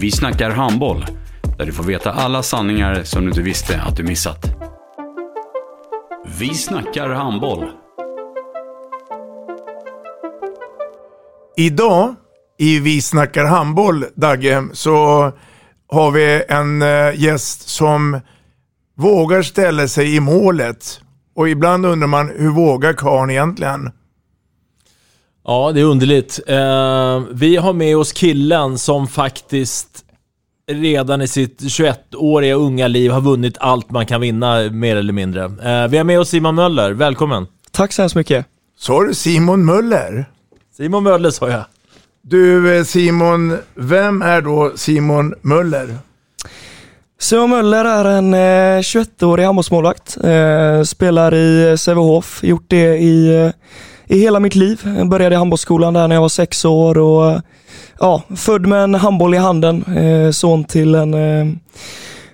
Vi snackar handboll, där du får veta alla sanningar som du inte visste att du missat. Vi snackar handboll. Idag i Vi snackar handboll, Dagge, så har vi en eh, gäst som vågar ställa sig i målet. Och ibland undrar man, hur vågar karln egentligen? Ja, det är underligt. Eh, vi har med oss killen som faktiskt redan i sitt 21-åriga unga liv har vunnit allt man kan vinna, mer eller mindre. Eh, vi har med oss Simon Möller, välkommen. Tack så hemskt mycket. Sa du Simon Möller? Simon Möller sa jag. Du eh, Simon, vem är då Simon Möller? Simon Möller är en eh, 21-årig handbollsmålvakt. Spelar i Sävehof, gjort det i, i hela mitt liv. Jag började i handbollsskolan där när jag var sex år och ja, född med en handboll i handen. Eh, son till en eh,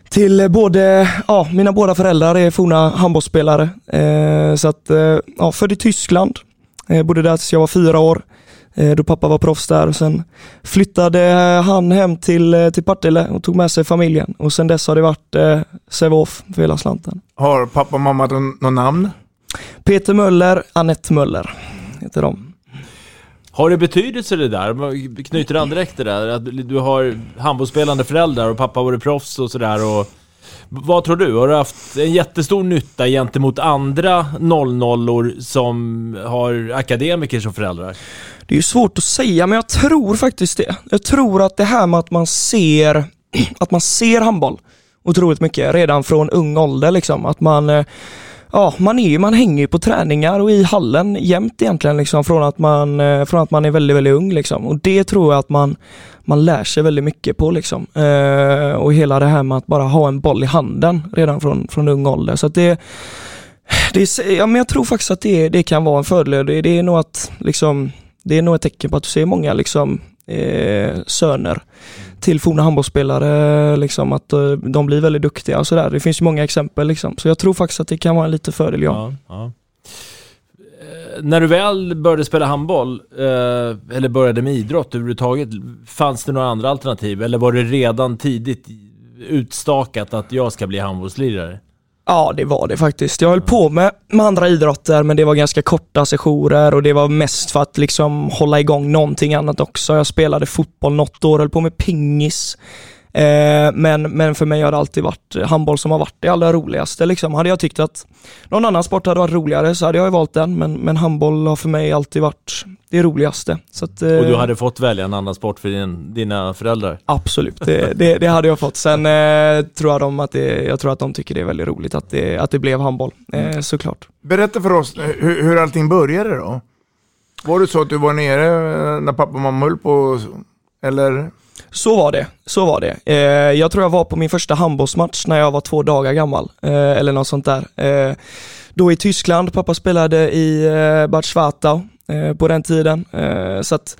till både, ja, mina båda föräldrar är forna handbollsspelare. Eh, så att, eh, ja, född i Tyskland. Eh, bodde där tills jag var fyra år. Eh, då pappa var proffs där och sen flyttade han hem till, eh, till Partille och tog med sig familjen. Och sen dess har det varit eh, Sävehof för hela slanten. Har pappa och mamma något någon namn? Peter Möller, Annette Möller heter de. Har det betydelse det där? Knyter an direkt det där? Att du har handbollsspelande föräldrar och pappa var proffs och sådär och... Vad tror du? Har du haft en jättestor nytta gentemot andra 00 som har akademiker som föräldrar? Det är ju svårt att säga, men jag tror faktiskt det. Jag tror att det här med att man ser, att man ser handboll otroligt mycket redan från ung ålder liksom. Att man, eh, ja, man, är, man hänger ju på träningar och i hallen jämt egentligen liksom från att man, eh, från att man är väldigt, väldigt ung liksom. Och det tror jag att man, man lär sig väldigt mycket på liksom. Eh, och hela det här med att bara ha en boll i handen redan från, från ung ålder. Så att det, det är, ja, men jag tror faktiskt att det, det kan vara en fördel. Det, det är nog att liksom det är nog ett tecken på att du ser många liksom, eh, söner till forna handbollsspelare, liksom, att eh, de blir väldigt duktiga och sådär. Det finns ju många exempel liksom. Så jag tror faktiskt att det kan vara en liten fördel, ja. ja, ja. Eh, när du väl började spela handboll, eh, eller började med idrott överhuvudtaget, fanns det några andra alternativ? Eller var det redan tidigt utstakat att jag ska bli handbollslirare? Ja, det var det faktiskt. Jag höll på med, med andra idrotter, men det var ganska korta sessioner och det var mest för att liksom hålla igång någonting annat också. Jag spelade fotboll något år, höll på med pingis. Eh, men, men för mig har det alltid varit handboll som har varit det allra roligaste. Liksom. Hade jag tyckt att någon annan sport hade varit roligare så hade jag valt den, men, men handboll har för mig alltid varit det roligaste. Så att, eh, och du hade fått välja en annan sport för din, dina föräldrar? Absolut, det, det, det hade jag fått. Sen eh, tror jag, de att det, jag tror att de tycker det är väldigt roligt att det, att det blev handboll, eh, mm. såklart. Berätta för oss hur, hur allting började då? Var det så att du var nere när pappa och mamma höll på, eller? Så var det, så var det. Eh, jag tror jag var på min första handbollsmatch när jag var två dagar gammal, eh, eller något sånt där. Eh, då i Tyskland, pappa spelade i eh, Bad Schwartau eh, på den tiden. Eh, så att,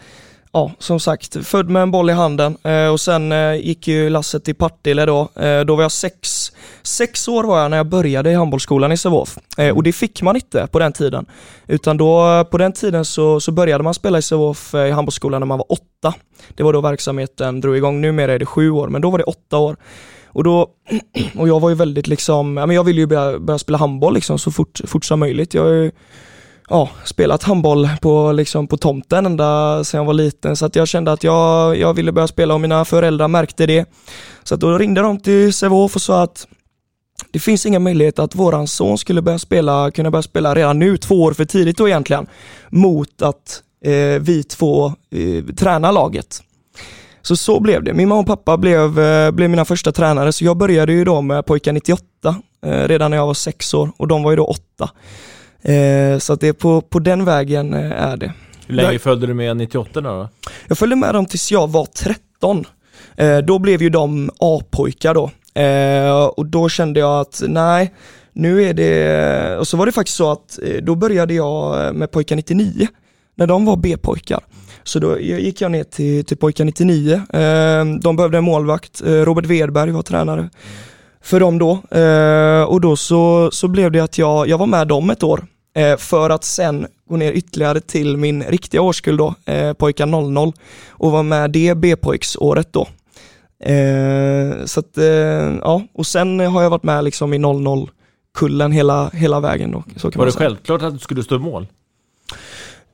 ja, som sagt, född med en boll i handen eh, och sen eh, gick ju lasset till Partille då. Eh, då var jag sex, sex år var jag när jag började i handbollsskolan i Sävehof. Eh, och det fick man inte på den tiden. Utan då, på den tiden så, så började man spela i Sävehof eh, i handbollsskolan när man var åtta. Det var då verksamheten drog igång. Numera är det sju år, men då var det åtta år. Och, då, och jag var ju väldigt liksom, jag ville ju börja, börja spela handboll liksom så fort, fort som möjligt. Jag ja, spelat handboll på, liksom, på tomten ända sedan jag var liten så att jag kände att jag, jag ville börja spela och mina föräldrar märkte det. Så att då ringde de till Sävehof och sa att det finns inga möjligheter att våran son skulle börja spela, kunna börja spela redan nu, två år för tidigt då egentligen, mot att eh, vi två eh, tränar laget. Så så blev det. Min mamma och pappa blev, eh, blev mina första tränare, så jag började ju då med pojkar 98, eh, redan när jag var sex år och de var ju då åtta. Eh, så att det är på, på den vägen eh, är det. Hur länge följde du med 98 då? Jag följde med dem tills jag var 13. Eh, då blev ju de A-pojkar då. Och då kände jag att nej, nu är det, och så var det faktiskt så att då började jag med pojkar 99, när de var B-pojkar. Så då gick jag ner till, till pojkar 99. Eh, de behövde en målvakt, Robert Wedberg var tränare för dem då. Eh, och då så, så blev det att jag, jag var med dem ett år eh, för att sen gå ner ytterligare till min riktiga årskull då, eh, pojkar 00 och var med det B-pojksåret då. Eh, så att, eh, ja, och sen har jag varit med liksom i 00-kullen hela, hela vägen då. Var det självklart att du skulle stå i mål?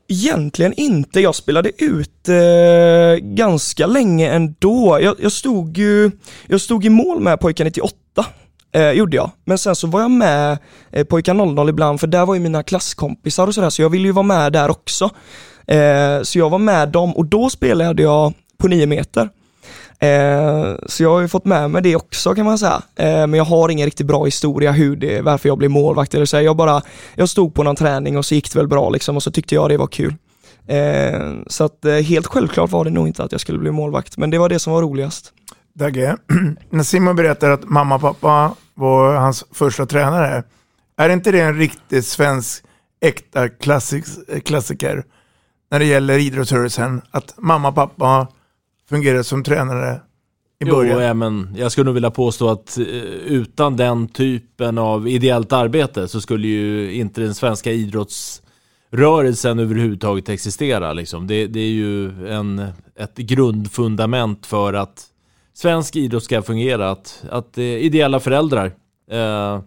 Egentligen inte. Jag spelade ut eh, ganska länge ändå. Jag, jag, stod ju, jag stod i mål med pojkar 98. Eh, gjorde jag. Men sen så var jag med eh, pojkar 00 ibland för där var ju mina klasskompisar och sådär så jag ville ju vara med där också. Eh, så jag var med dem och då spelade jag på 9 meter. Eh, så jag har ju fått med mig det också kan man säga. Eh, men jag har ingen riktigt bra historia hur det, varför jag blev målvakt eller så. Jag bara, jag stod på någon träning och så gick det väl bra liksom och så tyckte jag det var kul. Eh, så att eh, helt självklart var det nog inte att jag skulle bli målvakt, men det var det som var roligast. Dagge, när Simon berättar att mamma och pappa var hans första tränare, är inte det en riktigt svensk äkta klassik, klassiker när det gäller idrottsrörelsen? Att mamma och pappa fungerar som tränare i början? Jo, ja, men jag skulle nog vilja påstå att eh, utan den typen av ideellt arbete så skulle ju inte den svenska idrottsrörelsen överhuvudtaget existera. Liksom. Det, det är ju en, ett grundfundament för att svensk idrott ska fungera. Att, att eh, ideella föräldrar eh,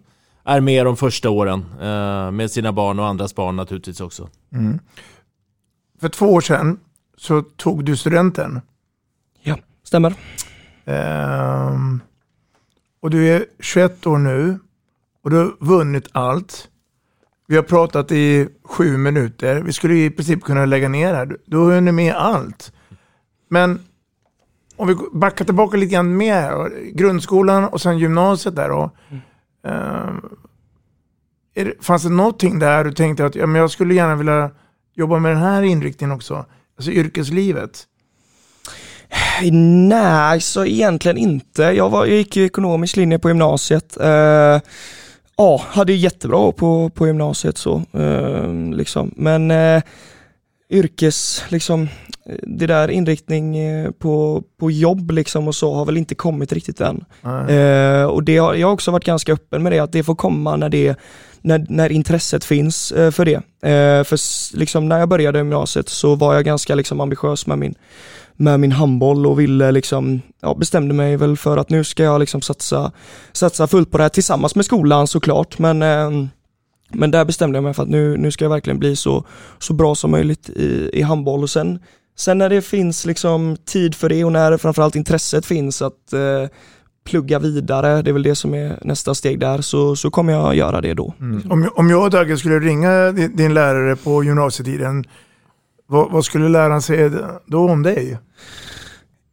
är med de första åren eh, med sina barn och andras barn naturligtvis också. Mm. För två år sedan så tog du studenten. Stämmer. Um, och du är 21 år nu och du har vunnit allt. Vi har pratat i sju minuter. Vi skulle i princip kunna lägga ner här. Du- har hunnit med allt. Men om vi backar tillbaka lite grann mer. Grundskolan och sen gymnasiet där då. Um, är fanns det någonting där du tänkte att ja, men jag skulle gärna vilja jobba med den här inriktningen också? Alltså yrkeslivet. Nej, så egentligen inte. Jag, var, jag gick ju ekonomisk linje på gymnasiet. Eh, ja, hade jättebra på, på gymnasiet så. Eh, liksom. Men eh, yrkes, liksom, eh, det där inriktning eh, på, på jobb liksom och så har väl inte kommit riktigt än. Eh, och det har, jag har också varit ganska öppen med det, att det får komma när, det, när, när intresset finns eh, för det. Eh, för liksom, när jag började gymnasiet så var jag ganska liksom, ambitiös med min, med min handboll och ville liksom, ja, bestämde mig väl för att nu ska jag liksom satsa, satsa fullt på det här tillsammans med skolan såklart. Men, eh, men där bestämde jag mig för att nu, nu ska jag verkligen bli så, så bra som möjligt i, i handboll och sen, sen när det finns liksom tid för det och när framförallt intresset finns att eh, plugga vidare, det är väl det som är nästa steg där, så, så kommer jag göra det då. Om, om jag och Dagge skulle ringa din, din lärare på gymnasietiden, vad, vad skulle läraren säga då om dig?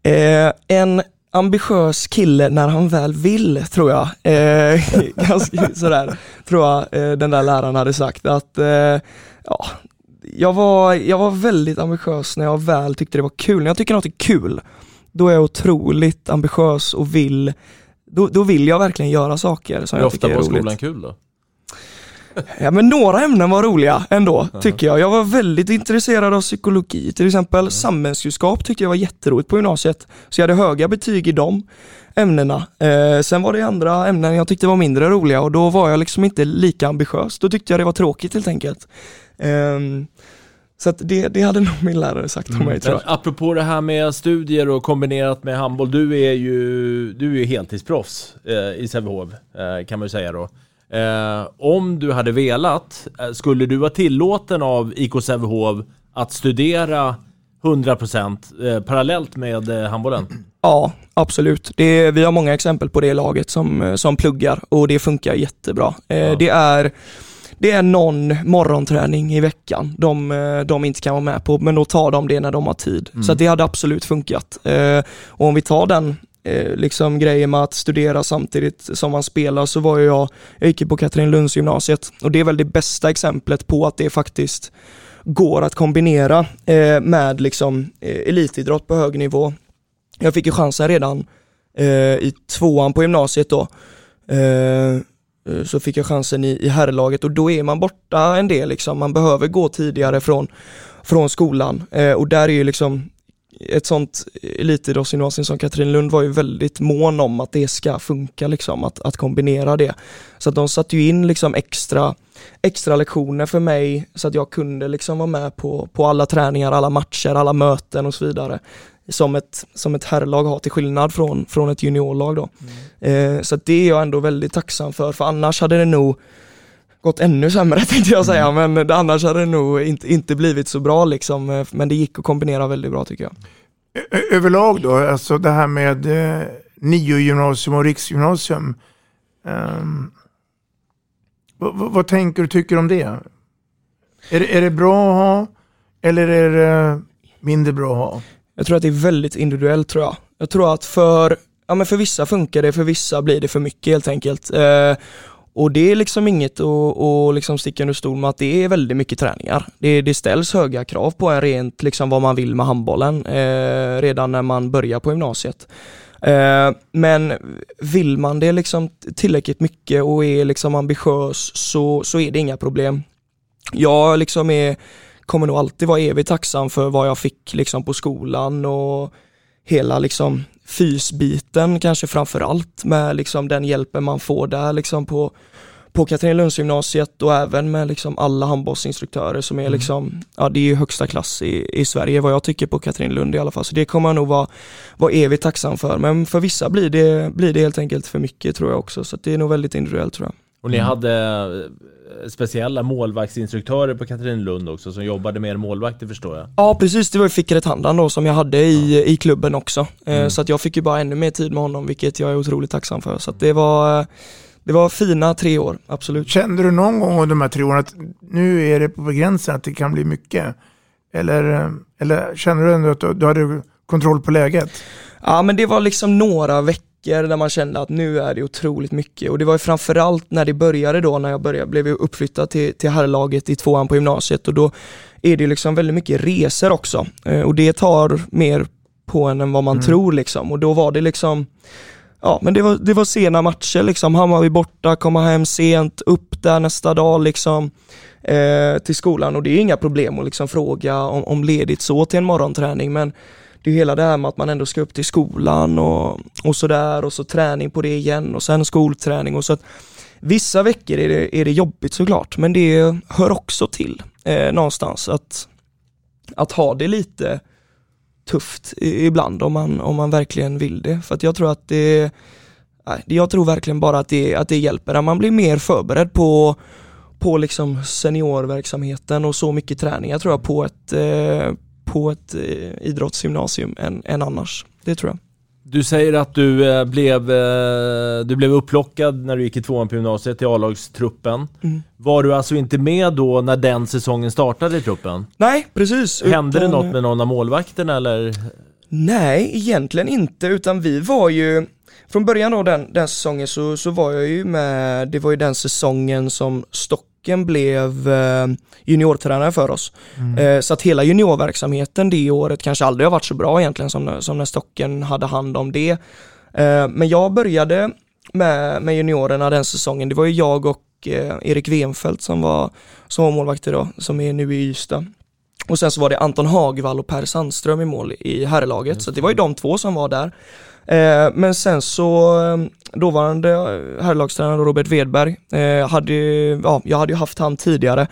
Eh, en ambitiös kille när han väl vill, tror jag. Eh, ganska sådär, tror jag eh, den där läraren hade sagt att eh, ja, jag, var, jag var väldigt ambitiös när jag väl tyckte det var kul. När jag tycker något är kul, då är jag otroligt ambitiös och vill då, då vill jag verkligen göra saker som Hur jag ofta tycker är var roligt. skolan kul då? Ja men några ämnen var roliga ändå, tycker jag. Jag var väldigt intresserad av psykologi till exempel. Samhällskunskap tyckte jag var jätteroligt på gymnasiet. Så jag hade höga betyg i de ämnena. Eh, sen var det andra ämnen jag tyckte var mindre roliga och då var jag liksom inte lika ambitiös. Då tyckte jag det var tråkigt helt enkelt. Ehm, så det, det hade nog min lärare sagt om mig tror Men jag. apropå det här med studier och kombinerat med handboll. Du är ju, du är ju heltidsproffs eh, i Sävehof, eh, kan man ju säga då. Eh, om du hade velat, eh, skulle du vara tillåten av IK Sävehof att studera 100% eh, parallellt med eh, handbollen? Ja, absolut. Det, vi har många exempel på det laget som, eh, som pluggar och det funkar jättebra. Eh, Det är det är någon morgonträning i veckan de, eh, de inte kan vara med på, men då tar de det när de har tid. Mm. Så det hade absolut funkat. Och om vi tar den eh, liksom grejer med att studera samtidigt som man spelar så var jag, jag gick ju på Katrinlundsgymnasiet och det är väl det bästa exemplet på att det faktiskt går att kombinera eh, med liksom eh, elitidrott på hög nivå. Jag fick ju chansen redan eh, i tvåan på gymnasiet då. Eh, så fick jag chansen i, i herrlaget och då är man borta en del liksom. Man behöver gå tidigare från, från skolan eh, och där är ju liksom ett sånt elitidrottsgymnasium som Katrinlund var ju väldigt mån om att det ska funka liksom, att, att kombinera det. Så att de satte ju in liksom extra, extra lektioner för mig så att jag kunde liksom vara med på, på alla träningar, alla matcher, alla möten och så vidare. Som ett, som ett herrlag har till skillnad från, från ett juniorlag då. Eh, så det är jag ändå väldigt tacksam för, för annars hade det nog gått ännu sämre tänkte jag säga, men det, annars hade det nog inte, inte blivit så bra liksom. Men det gick att kombinera väldigt bra tycker jag. Ö- överlag då, alltså det här med eh, NIO-gymnasium och riksgymnasium. ehm, vad, tänker du tycker om det? Är, är det bra att ha eller är det mindre bra att ha? Jag tror att det är väldigt individuellt tror jag. Jag tror att för, ja men för vissa funkar det, för vissa blir det för mycket helt enkelt. Eh, och det är liksom inget att, att liksom sticka under stol med att det är väldigt mycket träningar. Det, det ställs höga krav på en rent liksom vad man vill med handbollen eh, redan när man börjar på gymnasiet. Eh, men vill man det liksom tillräckligt mycket och är liksom ambitiös så, så är det inga problem. Jag liksom är, kommer nog alltid vara evigt tacksam för vad jag fick liksom på skolan och hela liksom fysbiten kanske framför allt med liksom den hjälpen man får där liksom på, på Katrinelundsgymnasiet och även med liksom alla handbollsinstruktörer som är liksom, ja det är ju högsta klass i, i Sverige vad jag tycker på Katrinelund i alla fall. Så det kommer jag nog vara, vara evigt tacksam för. Men för vissa blir det, blir det helt enkelt för mycket tror jag också. Så det är nog väldigt individuellt tror jag. Och ni hade eh, speciella målvaktsinstruktörer på Katrinlund också som jobbade med er målvakter förstår jag. Ja precis, det var ju Fikret Handan då som jag hade i, i klubben också. Eh, Så att jag fick ju bara ännu mer tid med honom vilket jag är otroligt tacksam för. Så att det var, eh, det var fina tre år, absolut. Kände du någon gång under de här tre åren att nu är det på gränsen att det kan bli mycket? Eller, eh, eller kände du ändå att du, du hade kontroll på läget? Ja men det var liksom några veckor där man kände att nu är det otroligt mycket. Och det var ju framförallt när det började då när jag började, blev uppflyttad till, till herrlaget i tvåan på gymnasiet. Och då är det liksom väldigt mycket resor också. Eh, och det tar mer på en än vad man tror liksom. Och då var det liksom Ja men det var, det var sena matcher liksom, Hammarby borta, komma hem sent, upp där nästa dag liksom eh, till skolan. Och det är inga problem att liksom fråga om, om ledigt så till en morgonträning. Men det är hela det här med att man ändå ska upp till skolan och, och sådär och så träning på det igen och sen skolträning och så att vissa veckor är det, är det jobbigt såklart men det hör också till eh, någonstans att, att ha det lite tufft ibland om man, om man verkligen vill det. För att jag tror att det, nej, jag tror verkligen bara att det, att det hjälper. Att man blir mer förberedd på, på liksom seniorverksamheten och så mycket träning. Jag tror jag på ett, eh, på ett eh, idrottsgymnasium än, än annars. Det tror jag. Du säger att du eh, blev, eh, du blev upplockad när du gick i tvåan på gymnasiet till A-lagstruppen. Mm. Var du alltså inte med då när den säsongen startade i truppen? Nej, precis. Hände det Utan- något med någon av målvakterna eller? Nej, egentligen inte, utan vi var ju från början då den, den säsongen så, så var jag ju med, det var ju den säsongen som Stocken blev eh, juniortränare för oss. Eh, så att hela juniorverksamheten det året kanske aldrig har varit så bra egentligen som, som när Stocken hade hand om det. Eh, men jag började med, med juniorerna den säsongen, det var ju jag och eh, Erik Wenfeldt som var, som var målvakter då, som är nu i Ystad. Och sen så var det Anton Hagvall och Per Sandström i mål i herrlaget, så det var ju de två som var där. Eh, men sen så, eh, dåvarande eh, herrlagstränare Robert Wedberg, eh, hade, ja, jag hade ju haft han tidigare.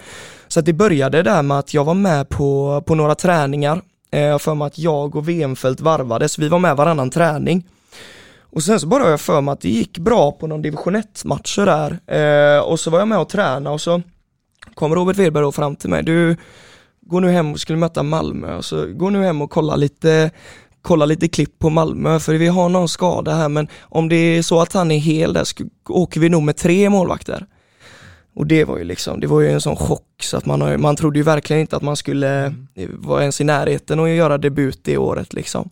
Så att det började där med att jag var med på, på några träningar, eh, för mig att jag och Wenfeldt varvades, vi var med varannan träning. Och sen så bara har jag för mig att det gick bra på någon division 1 matcher där. Eh, och så var jag med och tränade och så kom Robert Wedberg fram till mig. Du, går nu hem och skulle möta Malmö. Och så går nu hem och kolla lite, kolla lite klipp på Malmö för vi har någon skada här men om det är så att han är hel där så åker vi nog med tre målvakter. Och det var ju liksom, det var ju en sån chock så att man, har, man trodde ju verkligen inte att man skulle vara ens i närheten och göra debut det året liksom.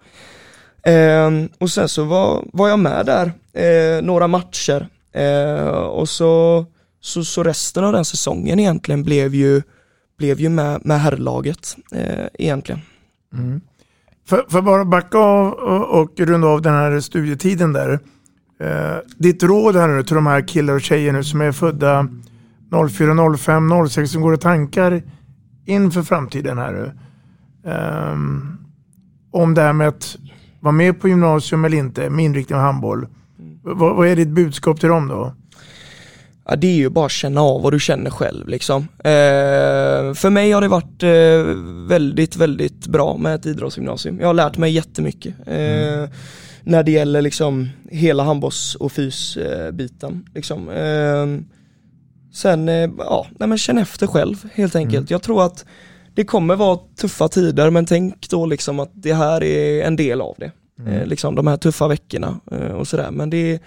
Ehm, och sen så var, var jag med där eh, några matcher eh, och så, så, så resten av den säsongen egentligen blev ju, blev ju med, med herrlaget eh, egentligen. Mm. För, för bara backa av och, och runda av den här studietiden där. Eh, ditt råd här nu till de här killar och tjejer nu som är födda 04, 05, 06 som går och tankar inför framtiden här nu. Eh, om det här med att vara med på gymnasium eller inte med inriktning på handboll. Vad, vad är ditt budskap till dem då? Ja, det är ju bara att känna av vad du känner själv liksom. Eh, för mig har det varit eh, väldigt, väldigt bra med ett idrottsgymnasium. Jag har lärt mig jättemycket. Eh, mm. När det gäller liksom hela handbolls och fysbiten. liksom. Eh, sen, eh, ja, nej men känn efter själv helt enkelt. Mm. Jag tror att det kommer vara tuffa tider men tänk då liksom att det här är en del av det. Mm. Eh, liksom de här tuffa veckorna och sådär. Men det är,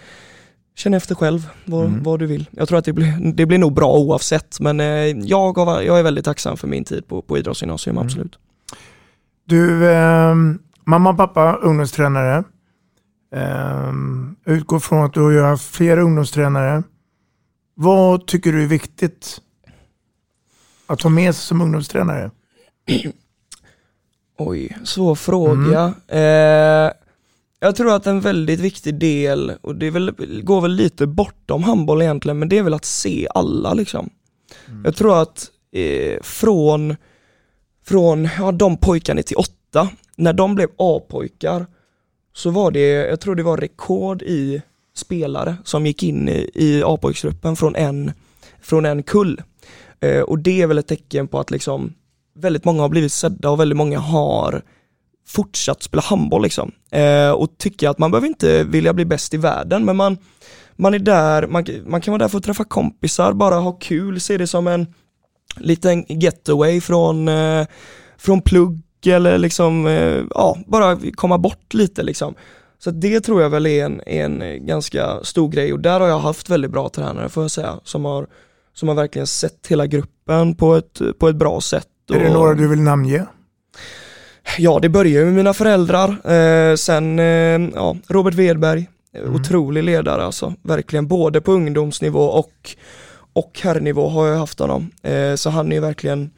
känn efter själv vad, mm. vad, du vill. Jag tror att det blir, det blir nog bra oavsett men eh, jag, jag är väldigt tacksam för min tid på, på idrottsgymnasium, mm. absolut. Du, eh, mamma och pappa ungdomstränare. Eh, utgår från att du har haft flera ungdomstränare. Vad tycker du är viktigt att ha med sig som ungdomstränare? Oj, svår fråga. Mm. Eh, jag tror att en väldigt viktig del, och det väl, går väl lite bortom handboll egentligen, men det är väl att se alla liksom. Mm. Jag tror att eh, från, från ja, de pojkarna till åtta, när de blev A-pojkar, så var det, jag tror det var rekord i spelare som gick in i, i A-pojksgruppen från en, från en kull. Eh, och det är väl ett tecken på att liksom väldigt många har blivit sedda och väldigt många har fortsatt spela handboll liksom. Eh, och tycker att man behöver inte vilja bli bäst i världen men man, man är där, man, man kan vara där för att träffa kompisar, bara ha kul, se det som en liten getaway från, eh, från plugg eller liksom, eh, ja, bara komma bort lite liksom. Så det tror jag väl är en, en ganska stor grej och där har jag haft väldigt bra tränare får jag säga, som har, som har verkligen sett hela gruppen på ett, på ett bra sätt. Är det några du vill namnge? Ja, det börjar med mina föräldrar, eh, sen eh, ja, Robert Wedberg, mm. otrolig ledare alltså, verkligen både på ungdomsnivå och, och herrnivå har jag haft honom. Eh, så han är verkligen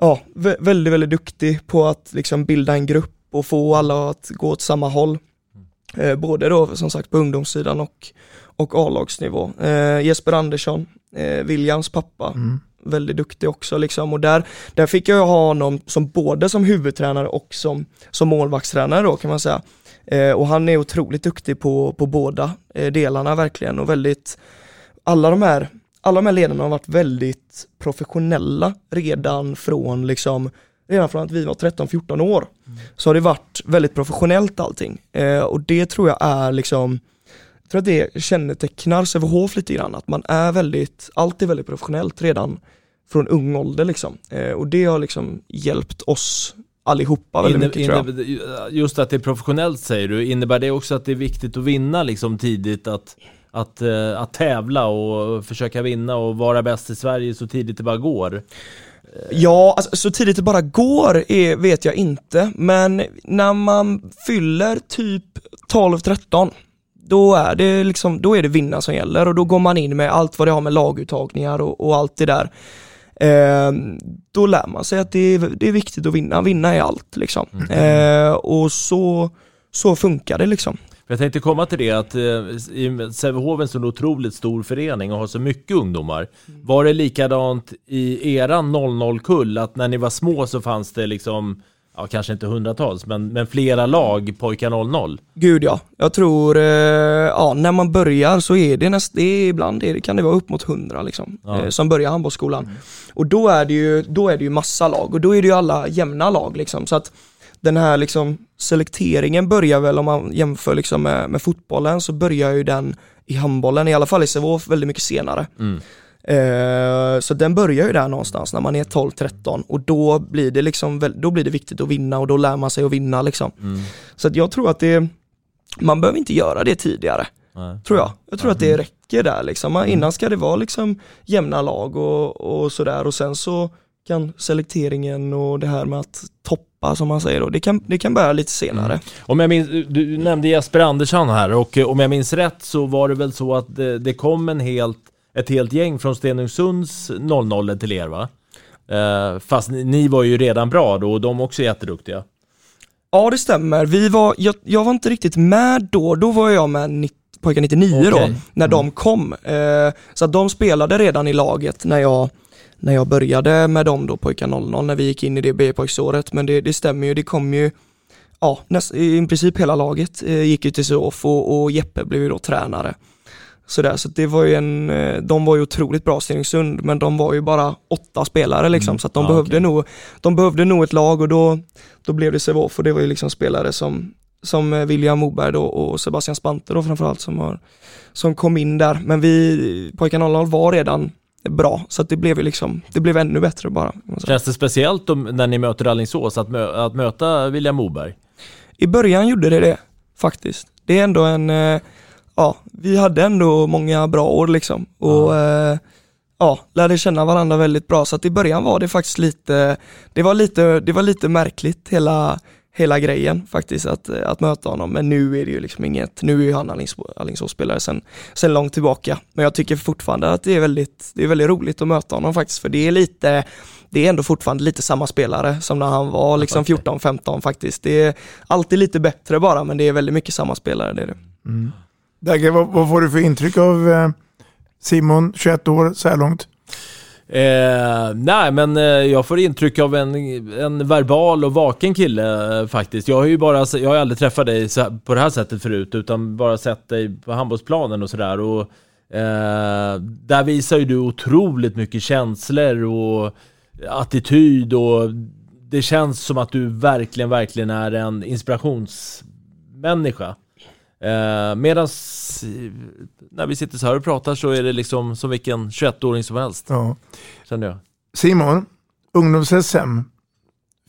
ja, väldigt, väldigt duktig på att liksom bilda en grupp och få alla att gå åt samma håll. Eh, både då som sagt på ungdomssidan och, och A-lagsnivå. Eh, Jesper Andersson, eh, Williams pappa, mm väldigt duktig också liksom och där, där fick jag ha honom som både som huvudtränare och som, som målvaktstränare då kan man säga. Eh, och han är otroligt duktig på, på båda eh, delarna verkligen och väldigt, alla de här, alla de här ledarna har varit väldigt professionella redan från liksom redan från att vi var 13-14 år. Mm. Så har det varit väldigt professionellt allting. Eh, och det tror jag är liksom jag tror att det kännetecknar Sävehof lite grann, att man är väldigt, allt är väldigt professionellt redan från ung ålder liksom. Eh, och det har liksom hjälpt oss allihopa väldigt Inne, mycket tror jag. Just att det är professionellt säger du, innebär det också att det är viktigt att vinna liksom tidigt? Att, att, uh, att tävla och försöka vinna och vara bäst i Sverige så tidigt det bara går? Ja, alltså, så tidigt det bara går är, vet jag inte, men när man fyller typ 12-13 då är det liksom, då är det vinna som gäller och då går man in med allt vad det har med laguttagningar och, och allt det där. Eh, då lär man sig att det är, det är viktigt att vinna, vinna är allt liksom. Mm. Eh, och så, så funkar det liksom. Jag tänkte komma till det att eh, Sävehof är en otroligt stor förening och har så mycket ungdomar. Var det likadant i eran 00-kull, att när ni var små så fanns det liksom ja, kanske inte hundratals, men, men flera lag pojkar 00? Gud ja, jag tror, eh, ja när man börjar så är det nästan, ibland är det, kan det vara upp mot hundra liksom, ja. eh, som börjar handbollsskolan. Mm. Och då är, det ju, då är det ju massa lag och då är det ju alla jämna lag liksom, så att den här liksom selekteringen börjar väl om man jämför liksom med, med fotbollen så börjar ju den i handbollen, i alla fall i Sävehof, väldigt mycket senare. Mm. Eh, så den börjar ju där någonstans när man är 12-13 och då blir det liksom, då blir det viktigt att vinna och då lär man sig att vinna liksom. Mm. Så att jag tror att det, man behöver inte göra det tidigare. Nej. Tror jag. Jag tror att det räcker där liksom. Man- Innan ska det vara liksom jämna lag och, och sådär och sen så kan selekteringen och det här med att toppa som man säger då, det kan, det kan börja lite senare. Om jag minns, du nämnde Jesper Andersson här och eh, om jag minns rätt så var det väl så att det, det kom en helt, ett helt gäng från Stenungsunds 00 till er va? Eh, fast ni, ni var ju redan bra då och de också jätteduktiga. Ja det stämmer, vi var, jag, jag var inte riktigt med då, då var jag med 90, pojkar 99 då, Okej. när de kom. Eh, så att de spelade redan i laget när jag, när jag började med dem då, pojkar 00, när vi gick in i det B-pojksåret. Men det, det stämmer ju, det kom ju, ja, näst, i princip hela laget eh, gick ju till SOF och, och Jeppe blev ju då tränare. Sådär, så det var ju en, eh, de var ju otroligt bra Stenungsund, men de var ju bara åtta spelare liksom, Mm. så att de Ja, behövde okej. nog, de behövde nog ett lag och då, då blev det Sävehof och det var ju liksom spelare som, som eh, William Moberg då och Sebastian Spante då framförallt som, har, som kom in där. Men vi, pojkarna 00 var redan bra, så att det blev ju liksom, det blev ännu bättre bara. Känns det speciellt om, när ni möter Alingsås att, mö, att möta William Moberg? I början gjorde det det, faktiskt. Det är ändå en, eh, ja, vi hade ändå många bra år liksom. Och ja. ja, lärde känna varandra väldigt bra. Så att i början var det faktiskt lite, det var lite, det var lite märkligt hela, hela grejen faktiskt att, att möta honom. Men nu är det ju liksom inget, nu är ju han Alingsås-spelare sen, sen långt tillbaka. Men jag tycker fortfarande att det är väldigt, det är väldigt roligt att möta honom faktiskt. För det är lite, det är ändå fortfarande lite samma spelare som när han var liksom 14-15 faktiskt. Det är alltid lite bättre bara, men det är väldigt mycket samma spelare. Det är det. Mm. Dagge, vad, vad får du för intryck av eh, Simon, 21 år, så här långt? Eh, nej, men eh, jag får intryck av en, en verbal och vaken kille eh, faktiskt. Jag har ju bara, jag har aldrig träffat dig så på det här sättet förut, utan bara sett dig på handbollsplanen och sådär. Och eh, där visar ju du otroligt mycket känslor och attityd och det känns som att du verkligen, verkligen är en inspirationsmänniska. Eh, Medan när vi sitter så här och pratar så är det liksom som vilken 21-åring som helst. Ja. Känner jag. Simon, ungdoms-SM,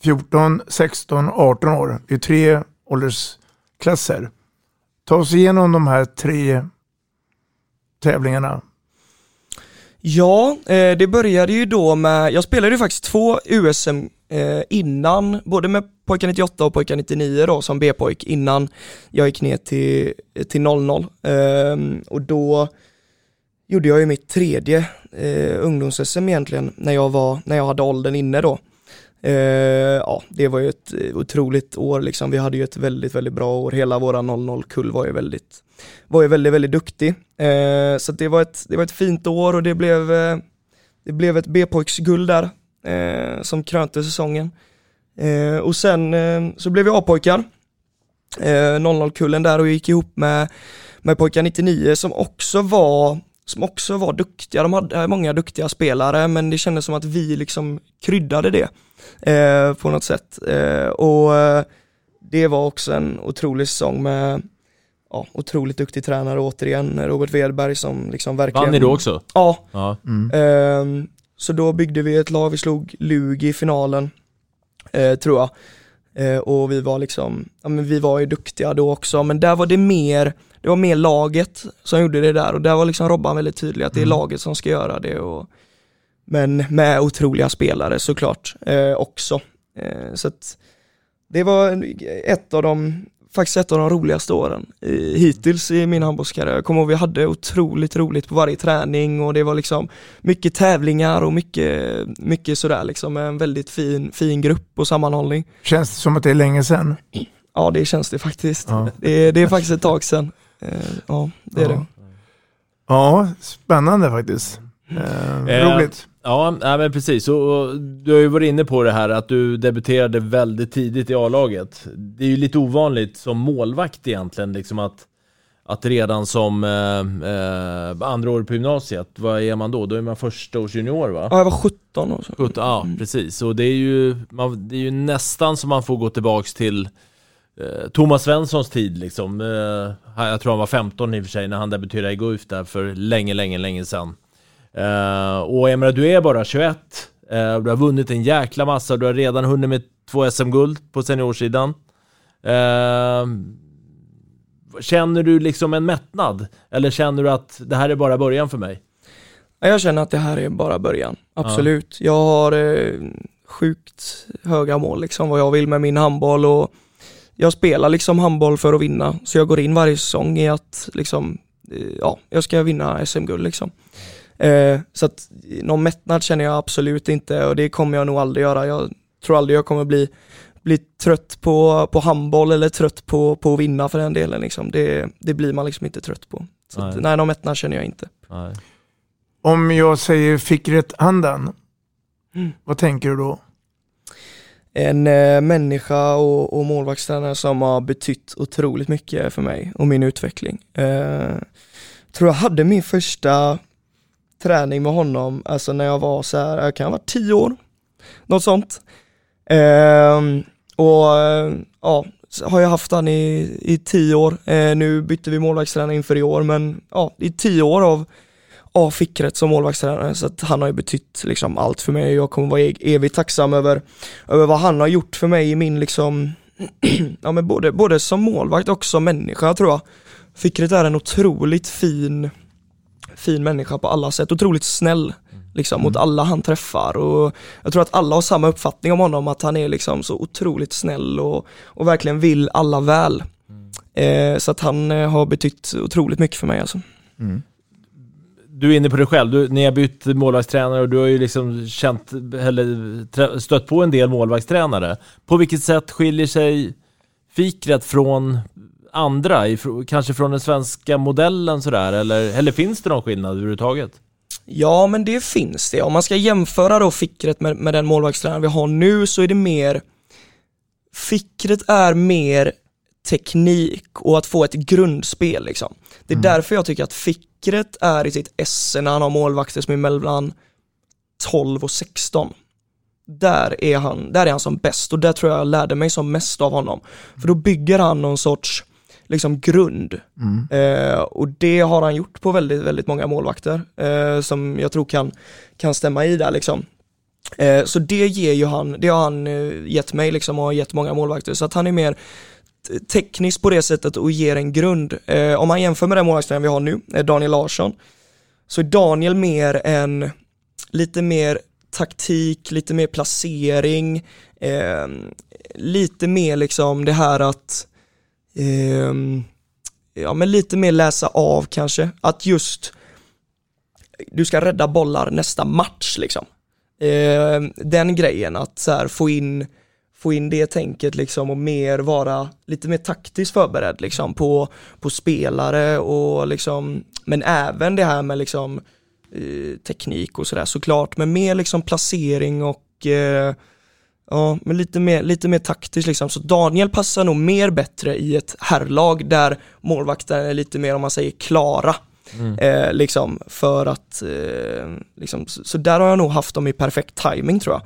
14, 16, 18 år. Det är tre åldersklasser. Ta oss igenom de här tre tävlingarna. Ja, eh, det började ju då med, jag spelade ju faktiskt två USM eh, innan, både med pojkar 98 och pojkar 99 då som B-pojk innan jag gick ner till, till 00. Eh, och då gjorde jag ju mitt tredje eh, ungdoms-SM egentligen när jag, var, när jag hade åldern inne då. Eh, ja, det var ju ett otroligt år liksom. Vi hade ju ett väldigt, väldigt bra år. Hela våra 00-kull var ju väldigt, var ju väldigt, väldigt duktig. Eh, så det var, ett, det var ett fint år och det blev, eh, det blev ett B-pojksguld där eh, som krönte säsongen. Eh, och sen eh, så blev vi A-pojkar, eh, 00-kullen där och gick ihop med, med pojkar 99 som också var som också var duktiga, de hade många duktiga spelare men det kändes som att vi liksom kryddade det eh, på något sätt. Eh, och eh, det var också en otrolig säsong med ja, otroligt duktig tränare återigen, Robert Wedberg som liksom verkligen... Vann ni då också? Ja. Ja. Ehm, så då byggde vi ett lag, vi slog Lugi i finalen, eh, tror jag. Eh, och vi var liksom, ja men vi var ju duktiga då också, men där var det mer, det var mer laget som gjorde det där och där var liksom Robban väldigt tydlig att det är Mm. laget som ska göra det och men med otroliga spelare såklart eh, också. Eh, så att det var ett av de, faktiskt ett av de roligaste åren i, hittills i min handbollskarriär. Jag kommer ihåg vi hade otroligt roligt på varje träning och det var liksom mycket tävlingar och mycket, mycket sådär liksom en väldigt fin, fin grupp och sammanhållning. Känns det som att det är länge sedan? Ja det känns det faktiskt. Ja. Det, är, det är faktiskt ett tag sedan. Eh, ja det är Ja. det. Ja, spännande faktiskt. Eh, Eh, roligt. Ja, nej, men precis. Och, du har ju varit inne på det här att du debuterade väldigt tidigt i A-laget. Det är ju lite ovanligt som målvakt egentligen, liksom att, att redan som eh, eh, andra år på gymnasiet, vad är man då? Då är man första års junior va? Ja, jag var 17 år. så. 17, ja, precis. Och det är, ju, man, det är ju nästan som man får gå tillbaks till eh, Thomas Svenssons tid liksom. Eh, jag tror han var 15 i och för sig när han debuterade i Guif där för länge, länge, länge sedan. Eh, och jag menar, du är bara 21. Eh, du har vunnit en jäkla massa. Du har redan hunnit med två SM-guld på seniorsidan. Eh, känner du liksom en mättnad? Eller känner du att det här är bara början för mig? Ja, Jag känner att det här är bara början, absolut. Jag har eh, sjukt höga mål liksom vad jag vill med min handboll och jag spelar liksom handboll för att vinna. Så jag går in varje säsong i att liksom, eh, ja, jag ska vinna SM-guld liksom. Eh, så att någon mättnad känner jag absolut inte och det kommer jag nog aldrig göra. Jag tror aldrig jag kommer bli, bli trött på, på handboll eller trött på, på att vinna för den delen liksom. Det, det blir man liksom inte trött på. Så att, Nej. nej, någon mättnad känner jag inte. Nej. Om jag säger fick rätt handen, Mm. vad tänker du då? en eh, människa och, och målvaktstränare som har betytt otroligt mycket för mig och min utveckling. Eh, tror jag hade min första träning med honom, alltså när jag var så här, jag kan ha varit tio år, något sånt. Eh, och ja, har jag haft han i, i tio år. Eh, nu bytte vi målvaktstränare inför i år, men ja, i tio år av av fickret som målvaktstränare så att han har ju betytt liksom allt för mig och jag kommer vara e-, evigt tacksam över, över vad han har gjort för mig i min liksom, ja men både, både som målvakt och som människa tror jag. Fickret är en otroligt fin, fin människa på alla sätt, otroligt snäll liksom mot alla han träffar och jag tror att alla har samma uppfattning om honom att han är liksom så otroligt snäll och, och verkligen vill alla väl. Eh, så att han eh, har betytt otroligt mycket för mig alltså. du är inne på det själv, du, ni har bytt målvaktstränare och du har ju liksom känt, eller stött på en del målvaktstränare. På vilket sätt skiljer sig Fikret från andra, kanske från den svenska modellen sådär, eller, eller finns det någon skillnad överhuvudtaget? Ja, men det finns det. Om man ska jämföra då Fickret med, med den målvaktstränare vi har nu så är det mer Fickret är mer teknik och att få ett grundspel liksom. Det är därför jag tycker att Fickret är i sitt esse när han har målvakter som är mellan 12 och 16. Där är han, där är han som bäst och där tror jag jag lärde mig som mest av honom. För då bygger han någon sorts liksom grund. Eh, och det har han gjort på väldigt, väldigt många målvakter eh, som jag tror kan, kan stämma i där liksom. Eh, så det ger ju han, det har han eh, gett mig liksom och gett många målvakter. Så att han är mer teknisk på det sättet och ger en grund. Eh, om man jämför med den målvaktstränaren vi har nu, eh, Daniel Larsson, så är Daniel mer en, lite mer taktik, lite mer placering, lite mer liksom det här att eh, ja men lite mer läsa av kanske, att just du ska rädda bollar nästa match liksom. Eh, den grejen att så här, få in få in det tänket liksom och mer vara lite mer taktiskt förberedd liksom på, på spelare och liksom, men även det här med liksom eh, teknik och sådär såklart, men mer liksom placering och eh, Ja, men lite mer, lite mer taktiskt liksom. Så Daniel passar nog mer bättre i ett herrlag där målvakten är lite mer, om man säger, klara. Eh, liksom, för att, eh, liksom, så, så där har jag nog haft dem i perfekt timing tror jag.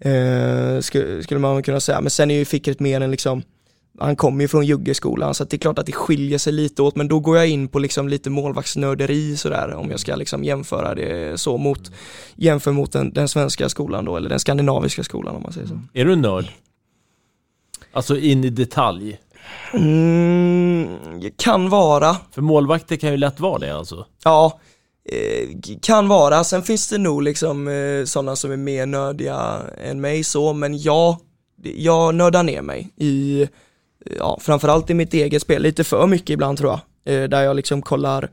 Eh, skulle, skulle man kunna säga. Men sen är ju Fickret mer en liksom, han kommer ju från Juggeskolan så det är klart att det skiljer sig lite åt men då går jag in på liksom lite målvaktsnörderi sådär om jag ska liksom jämföra det så mot jämför mot den, den svenska skolan då eller den skandinaviska skolan om man säger så. Är du en nörd? Alltså in i detalj? Mm, kan vara, För målvakter kan ju lätt vara det alltså. ja, eh, kan vara. Sen finns det nog liksom eh, sådana som är mer nördiga än mig så, men ja, det- jag nördar ner mig i, ja, framförallt i mitt eget spel, lite för mycket ibland tror jag. Eh, där jag liksom kollar,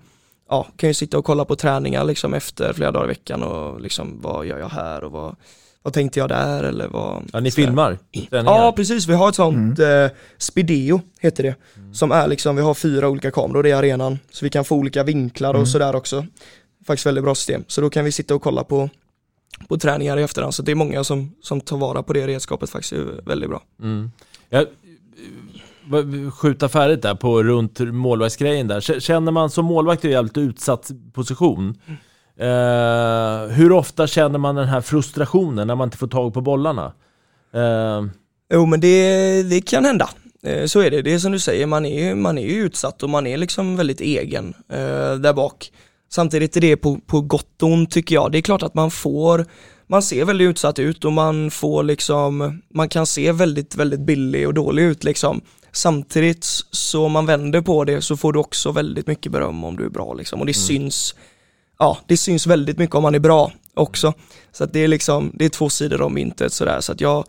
ja, kan ju sitta och kolla på träningar liksom efter flera dagar i veckan och liksom vad gör jag här och vad, vad tänkte jag där eller vad Ja, ni filmar träningar? Ja precis, vi har ett sånt eh, Spideo heter det. Som är liksom, vi har fyra olika kameror i arenan. Så vi kan få olika vinklar och sådär också. Faktiskt väldigt bra system. Så då kan vi sitta och kolla på, på träningar i efterhand. Så det är många som, som tar vara på det redskapet faktiskt, är väldigt bra. Mm. Skjuta färdigt där på runt målvaktsgrejen där. Känner man som målvakt i en jävligt utsatt position, eh, hur ofta känner man den här frustrationen när man inte får tag på bollarna? Eh, Jo men det, det kan hända. Eh, Så är det, det är som du säger, man är ju man är utsatt och man är liksom väldigt egen eh, där bak. Samtidigt är det på, på gott och ont tycker jag. Det är klart att man får, man ser väldigt utsatt ut och man får liksom, man kan se väldigt, väldigt billig och dålig ut liksom. Samtidigt så om man vänder på det så får du också väldigt mycket beröm om du är bra liksom och det syns, ja det syns väldigt mycket om man är bra också. Så att det är liksom, det är två sidor om myntet sådär så att jag,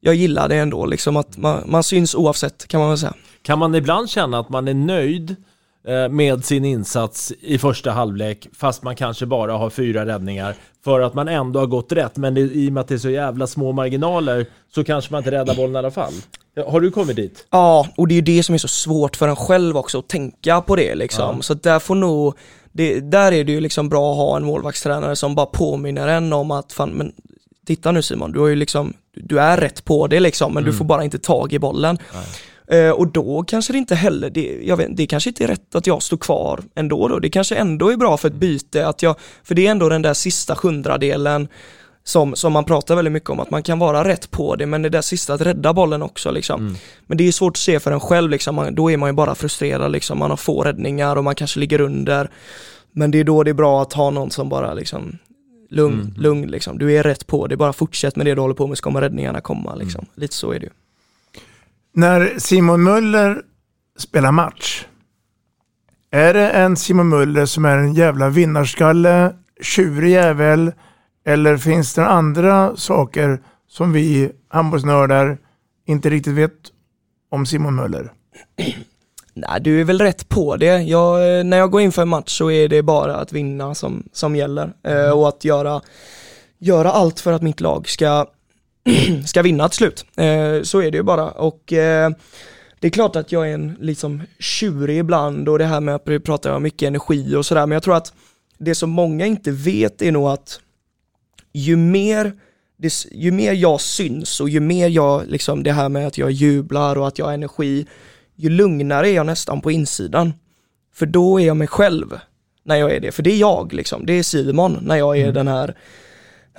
jag gillar det ändå liksom att man, man syns oavsett kan man väl säga. Kan man ibland känna att man är nöjd eh, med sin insats i första halvlek fast man kanske bara har fyra räddningar för att man ändå har gått rätt men i och med att det är så jävla små marginaler så kanske man inte räddar bollen i alla fall. Har du kommit dit? Ja, och det är ju det som är så svårt för en själv också att tänka på det liksom. Ja. Så där får nog, det, där är det ju liksom bra att ha en målvaktstränare som bara påminner en om att fan, men titta nu Simon, du har ju liksom, du är rätt på det liksom, men du Mm. får bara inte tag i bollen. Eh, och då kanske det inte heller, det, jag vet, det kanske inte är rätt att jag står kvar ändå då. Det kanske ändå är bra för ett byte, att jag, för det är ändå den där sista hundradelen som, som man pratar väldigt mycket om, att man kan vara rätt på det, men det där sista att rädda bollen också liksom. Men det är svårt att se för en själv liksom, man, då är man ju bara frustrerad liksom, man har få räddningar och man kanske ligger under. Men det är då det är bra att ha någon som bara liksom, lugn, lugn liksom, du är rätt på det, bara fortsätt med det du håller på med så kommer räddningarna komma liksom. Lite så är det ju. När Simon Möller spelar match, är det en Simon Möller som är en jävla vinnarskalle, tjurig jävel, eller finns det andra saker som vi handbollsnördar inte riktigt vet om Simon Möller? Nej, du är väl rätt på det. Jag, eh, när jag går in för en match så är det bara att vinna som, som gäller. Eh, och att göra, göra allt för att mitt lag ska, ska vinna till slut. Eh, så är det ju bara. Och eh, det är klart att jag är en liksom tjurig ibland och det här med att vi pratar om mycket energi och sådär. Men jag tror att det som många inte vet är nog att ju mer, det, ju mer jag syns och ju mer jag, liksom det här med att jag jublar och att jag har energi, ju lugnare är jag nästan på insidan. För då är jag mig själv när jag är det, för det är jag liksom, det är Simon när jag är den här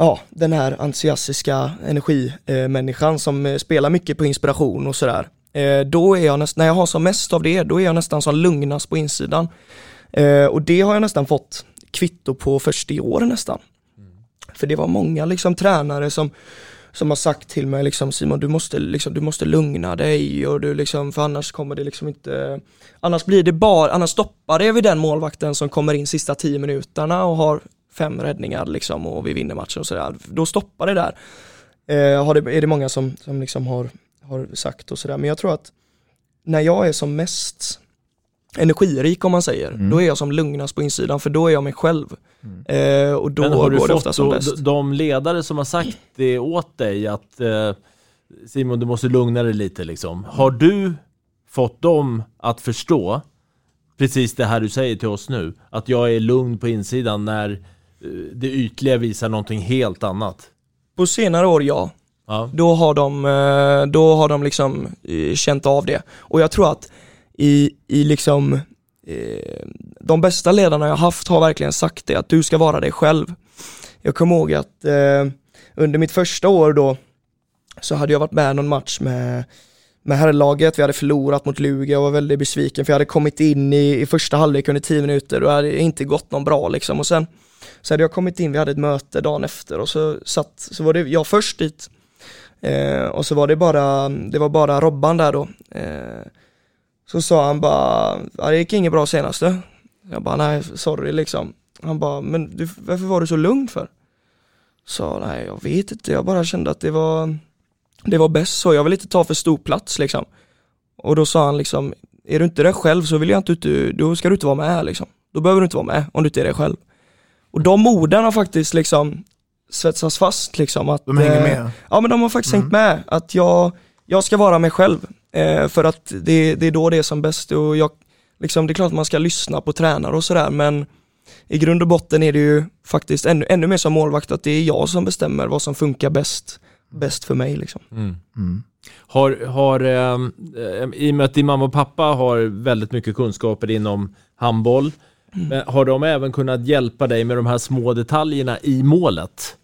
Ja, den här entusiastiska energimänniskan som eh, spelar mycket på inspiration och sådär. Eh, då är jag nästan, när jag har som mest av det, då är jag nästan som lugnast på insidan. Eh, och det har jag nästan fått kvitto på först i år nästan. För det var många liksom tränare som, som har sagt till mig liksom Simon du måste, liksom, du måste lugna dig och du liksom, för annars kommer det liksom inte, annars blir det bara, annars stoppar det vid den målvakten som kommer in sista tio minuterna och har fem räddningar liksom och vi vinner matchen och sådär. Då stoppar det där. Eh, har det, är det många som, som liksom har, har sagt och sådär. Men jag tror att när jag är som mest energirik om man säger, Mm. då är jag som lugnast på insidan för då är jag mig själv. Eh, och då Men har du går det fått ofta som bäst. de ledare som har sagt det åt dig att eh, Simon du måste lugna dig lite liksom. Har du fått dem att förstå precis det här du säger till oss nu? Att jag är lugn på insidan när eh, det ytliga visar någonting helt annat? På senare år ja. Ja. Då har de, eh, då har de liksom eh, känt av det. Och jag tror att i, i liksom eh, de bästa ledarna jag haft har verkligen sagt det, att du ska vara dig själv. Jag kommer ihåg att eh, under mitt första år då så hade jag varit med någon match med, med herrlaget, vi hade förlorat mot Luga och var väldigt besviken för jag hade kommit in i, i första halvlek under tio minuter och det hade inte gått någon bra liksom. Och sen så hade jag kommit in, vi hade ett möte dagen efter och så satt, så var det jag först dit. Eh, och så var det bara, det var bara Robban där då eh, så sa han bara, ja, det gick inget bra senaste jag bara, nej sorry liksom han bara, men du, varför var du så lugn för? Så nej jag vet inte, jag bara kände att det var det var bäst så, jag vill inte ta för stor plats liksom. Och då sa han liksom, är du inte det själv så vill jag inte, då ska du inte vara med liksom. Då behöver du inte vara med om du inte är det själv. Och de orden har faktiskt liksom svetsats fast liksom att De hänger eh, med. Ja men de har faktiskt hängt med, att jag, jag ska vara mig själv. Eh, för att det, det är då det är som bäst och jag, liksom, det är klart att man ska lyssna på tränare och sådär men i grund och botten är det ju faktiskt ännu, ännu mer som målvakt att det är jag som bestämmer vad som funkar bäst, bäst för mig liksom. Mm. Har, har eh, i och med att din mamma och pappa har väldigt mycket kunskaper inom handboll, men har de även kunnat hjälpa dig med de här små detaljerna i målet?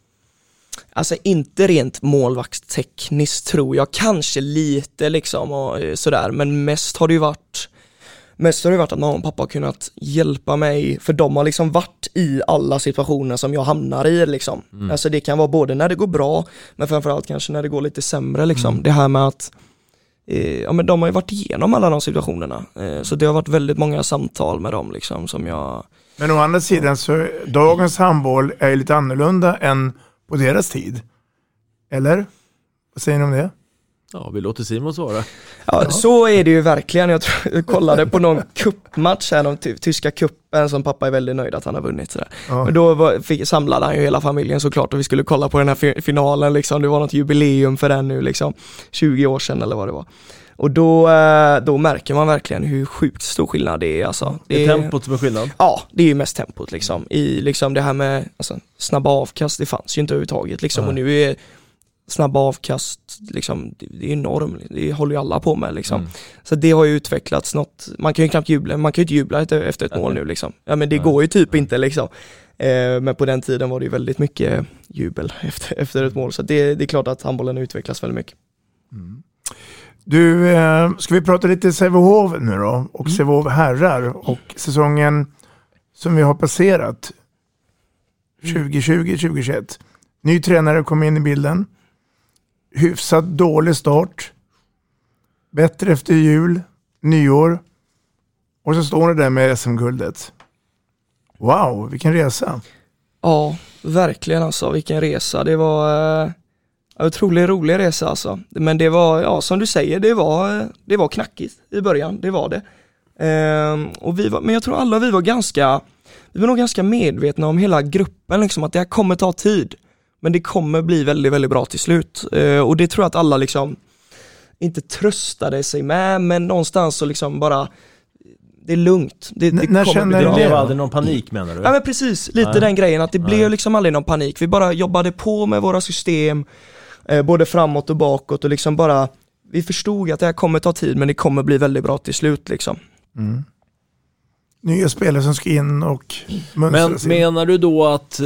Alltså inte rent målvaktstekniskt tror jag, kanske lite liksom och eh, sådär, men mest har det ju varit Mest har det varit att mamma och pappa har kunnat hjälpa mig, för de har liksom varit i alla situationer som jag hamnar i liksom. Mm. Alltså det kan vara både när det går bra, men framförallt kanske när det går lite sämre liksom. Mm. Det här med att eh, Ja men de har ju varit igenom alla de situationerna, eh, så det har varit väldigt många samtal med dem liksom som jag Men å andra sidan så dagens handboll är ju lite annorlunda än på deras tid. Eller? Vad säger ni om det? Ja, vi låter Simon svara. Ja, så är det ju verkligen. Jag, tror, jag kollade på någon kuppmatch här, någon ty- tyska kuppen som pappa är väldigt nöjd att han har vunnit sådär. Ja. Men då var, fick, samlade han ju hela familjen såklart och vi skulle kolla på den här fi- finalen liksom. Det var något jubileum för den nu liksom, 20 år sedan eller vad det var. Och då, eh, då märker man verkligen hur sjukt stor skillnad det är alltså. Det är tempot som är skillnad? Ja, det är ju mest tempot liksom. I liksom det här med alltså, snabba avkast, det fanns ju inte överhuvudtaget liksom. Nej. Och nu är snabba avkast, liksom, det, är enormt, det håller ju alla på med liksom. Mm. Så det har ju utvecklats något, man kan ju knappt jubla, man kan ju inte jubla efter, ett mål nu liksom. Ja men det går ju typ inte liksom. Eh, men på den tiden var det ju väldigt mycket jubel efter, efter ett mål. Så det, det är klart att handbollen utvecklas väldigt mycket. Du, eh, ska vi prata lite Sävehof nu då? Och Sävehof herrar och säsongen som vi har passerat. 2020-2021. Ny tränare kom in i bilden. Hyfsat dålig start. Bättre efter jul, nyår. Och så står ni där med SM-guldet. Wow, vilken resa. Ja, verkligen alltså, vilken resa. Det var eh, otroligt rolig resa alltså. Men det var, ja som du säger, det var, det var knackigt i början, det var det. Ehm, och vi var, men jag tror alla vi var ganska, vi var nog ganska medvetna om hela gruppen liksom, att det här kommer ta tid. Men det kommer bli väldigt, väldigt bra till slut. Eh, och det tror jag att alla liksom inte tröstade sig med, men någonstans så liksom bara det är lugnt. Det, N- det när bli du. Det blev aldrig någon panik menar du? Ja men precis, lite Nej. den grejen att det Nej. blev liksom aldrig någon panik. Vi bara jobbade på med våra system, eh, både framåt och bakåt och liksom bara, vi förstod att det här kommer ta tid men det kommer bli väldigt bra till slut liksom. Mm. Nya spelare som ska in och Men in. menar du då att, eh,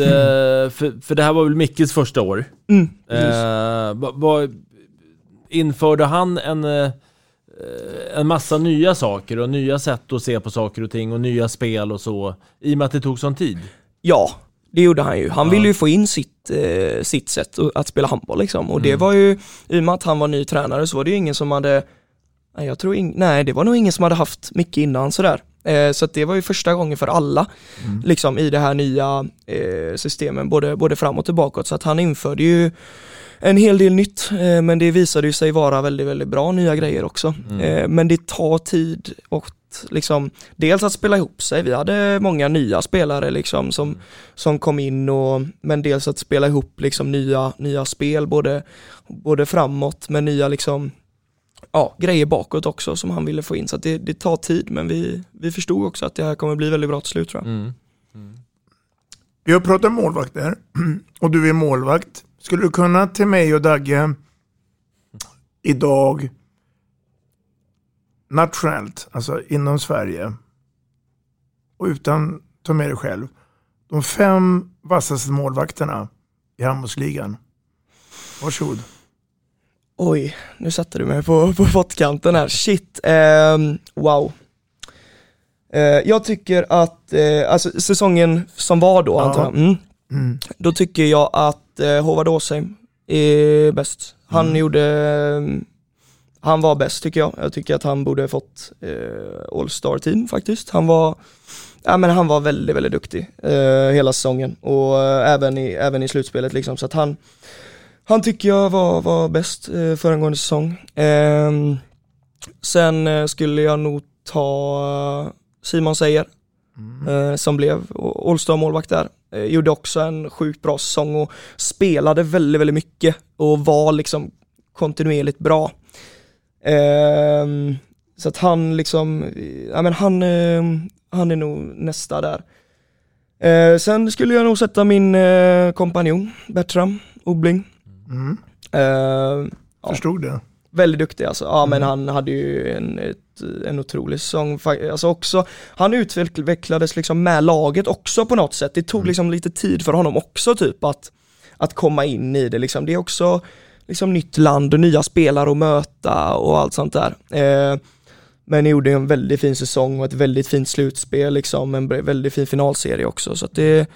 för, för det här var väl Mickes första år? Mm. Eh, vad- införde han en, eh, en massa nya saker och nya sätt att se på saker och ting och nya spel och så, i och med att det tog sån tid? Ja, det gjorde han ju. Han Ja. ville ju få in sitt, eh, sitt sätt att spela handboll liksom. Och det Mm. var ju, i och med att han var ny tränare så var det ju ingen som hade, nej jag tror ing, nej det var nog ingen som hade haft mycket innan sådär. Eh, så det var ju första gången för alla, liksom i det här nya eh, systemen, både, både framåt och bakåt. Så att han införde ju en hel del nytt, eh, men det visade ju sig vara väldigt, väldigt bra nya grejer också. Mm. Eh, men det tar tid och liksom, dels att spela ihop sig, vi hade många nya spelare liksom som, som kom in och, men dels att spela ihop liksom nya, nya spel, både, både framåt med nya liksom, ja, grejer bakåt också som han ville få in. Så att det, det tar tid, men vi, vi förstod också att det här kommer bli väldigt bra till slut tror jag. Mm. Vi har pratat målvakter och du är målvakt. Skulle du kunna till mig och Dagge idag nationellt, alltså inom Sverige och utan ta med dig själv, de fem vassaste målvakterna i handbollsligan. Varsågod. Oj, nu satte du mig på, på pottkanten här. Shit, ehm, wow. Eh, jag tycker att, eh, alltså säsongen som var då Ja. antar jag, mm, Mm. då tycker jag att eh, Håvard Åsheim är bäst. Han Mm. gjorde, eh, han var bäst tycker jag. Jag tycker att han borde fått eh, All-Star team faktiskt. Han var, ja men han var väldigt, väldigt duktig eh, hela säsongen och eh, även, i, även i slutspelet liksom. Så att han, han tycker jag var, var bäst eh, föregående säsong. Ehm, sen eh, skulle jag nog ta eh, Simon Seijer eh, som blev All-Star målvakt där. Gjorde också en sjukt bra säsong och spelade väldigt, väldigt mycket och var liksom kontinuerligt bra. Ehm, så att han liksom, ja men han, eh, han är nog nästa där. Eh, sen skulle jag nog sätta min eh, kompanjon Bertram Obling. Mm. Eh, ja. Förstod det. Väldigt duktig alltså. Ja men Mm. han hade ju en, ett, en otrolig säsong. Alltså också, han utvecklades liksom med laget också på något sätt. Det Mm. tog liksom lite tid för honom också typ att, att komma in i det liksom. Det är också liksom nytt land och nya spelare att möta och allt sånt där. Eh, men gjorde en väldigt fin säsong och ett väldigt fint slutspel liksom, en väldigt fin finalserie också. Så att det,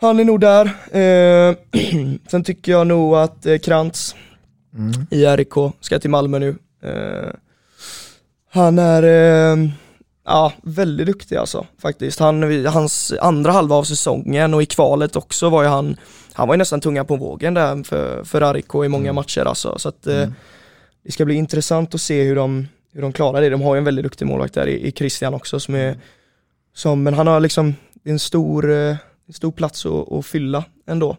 han är nog där. Eh, sen tycker jag nog att eh, Krantz Mm. i RIK ska till Malmö nu. Eh, han är eh, ja, väldigt duktig alltså faktiskt. Han, hans andra halva av säsongen och i kvalet också var ju han, han var ju nästan tunga på vågen där för, för RIK i många matcher alltså. Så att eh, det ska bli intressant att se hur de, hur de klarar det. De har ju en väldigt duktig målvakt där i, i Christian också som är, som, men han har liksom en stor, eh, en stor plats att, att fylla ändå.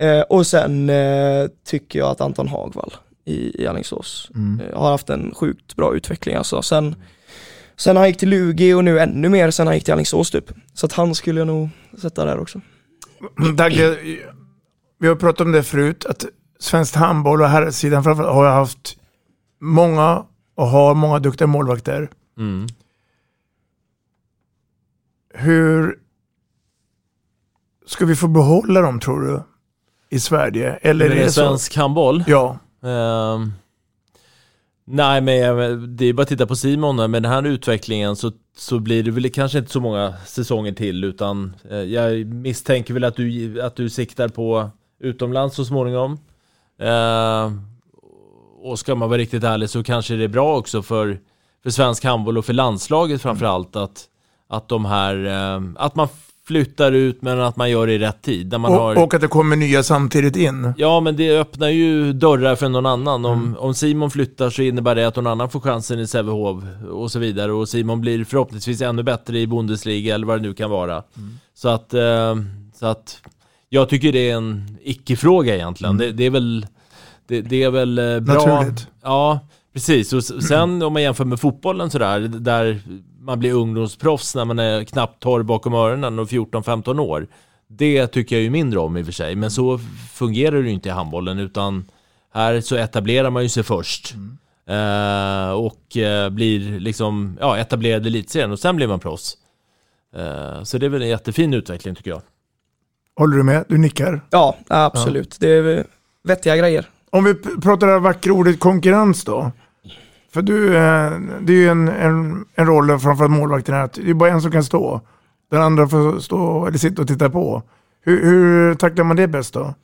Eh, och sen eh, tycker jag att Anton Hagvall i, i Alingsås Mm. eh, har haft en sjukt bra utveckling alltså. Sen, sen han gick till Lugi och nu ännu mer sen han gick till Alingsås typ. Så att han skulle jag nog sätta där också. Dagge, vi har pratat om det förut, att svensk handboll och herrsidan framförallt har haft många och har många duktiga målvakter. Mm. Hur ska vi få behålla dem tror du? I Sverige? Eller är det så? svensk handboll? Ja. Ehm, nej men det är bara att titta på Simon med den här utvecklingen så, så blir det väl kanske inte så många säsonger till utan eh, jag misstänker väl att du, att du siktar på utomlands så småningom. Eh, och ska man vara riktigt ärlig så kanske det är bra också för, för svensk handboll och för landslaget framförallt att, att de här, eh, att man flyttar ut men att man gör det i rätt tid. Man har... Och, och att det kommer nya samtidigt in. Ja, men det öppnar ju dörrar för någon annan. Om, om Simon flyttar så innebär det att någon annan får chansen i Sävehof och så vidare. Och Simon blir förhoppningsvis ännu bättre i Bundesliga eller vad det nu kan vara. Så, att, eh, så att jag tycker det är en icke-fråga egentligen. Det, det är väl, det, det är väl eh, bra. Naturligt. Ja, precis. Och sen om man jämför med fotbollen sådär, där man blir ungdomsproffs när man är knappt torr bakom öronen och 14-15 år. Det tycker jag ju mindre om i och för sig, men så fungerar det ju inte i handbollen utan här så etablerar man ju sig först. Eh, och eh, blir liksom, ja, etablerad i elitserien och sen blir man proffs. Eh, så det är väl en jättefin utveckling tycker jag. Håller du med? Du nickar? Ja, absolut. Det är vettiga grejer. Om vi pratar det här vackra ordet konkurrens då. För du, eh, det är ju en, en, en roll framför målvakten här, att det är bara en som kan stå. Den andra får stå eller sitta och titta på. Hur, hur tacklar man det bäst då?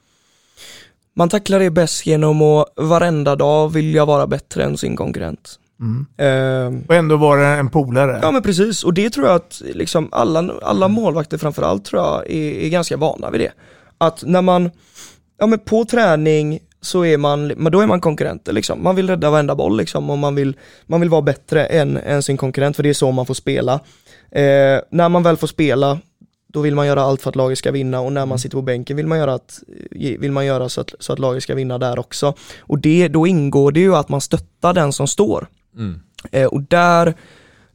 Man tacklar det bäst genom att varenda dag vilja vara bättre än sin konkurrent. Mm. Ehm, Och ändå vara en polare. Ja men precis, och det tror jag att liksom alla, alla målvakter framförallt tror jag är, är ganska vana vid det. Att när man, ja men på träning så är man, men då är man konkurrenter liksom. Man vill rädda varenda boll liksom och man vill, man vill vara bättre än, än sin konkurrent för det är så man får spela. Eh, när man väl får spela, då vill man göra allt för att laget ska vinna och när man sitter på bänken vill man göra, att, vill man göra så, att, så att laget ska vinna där också. Och det, då ingår det ju att man stöttar den som står. Mm. Eh, och där,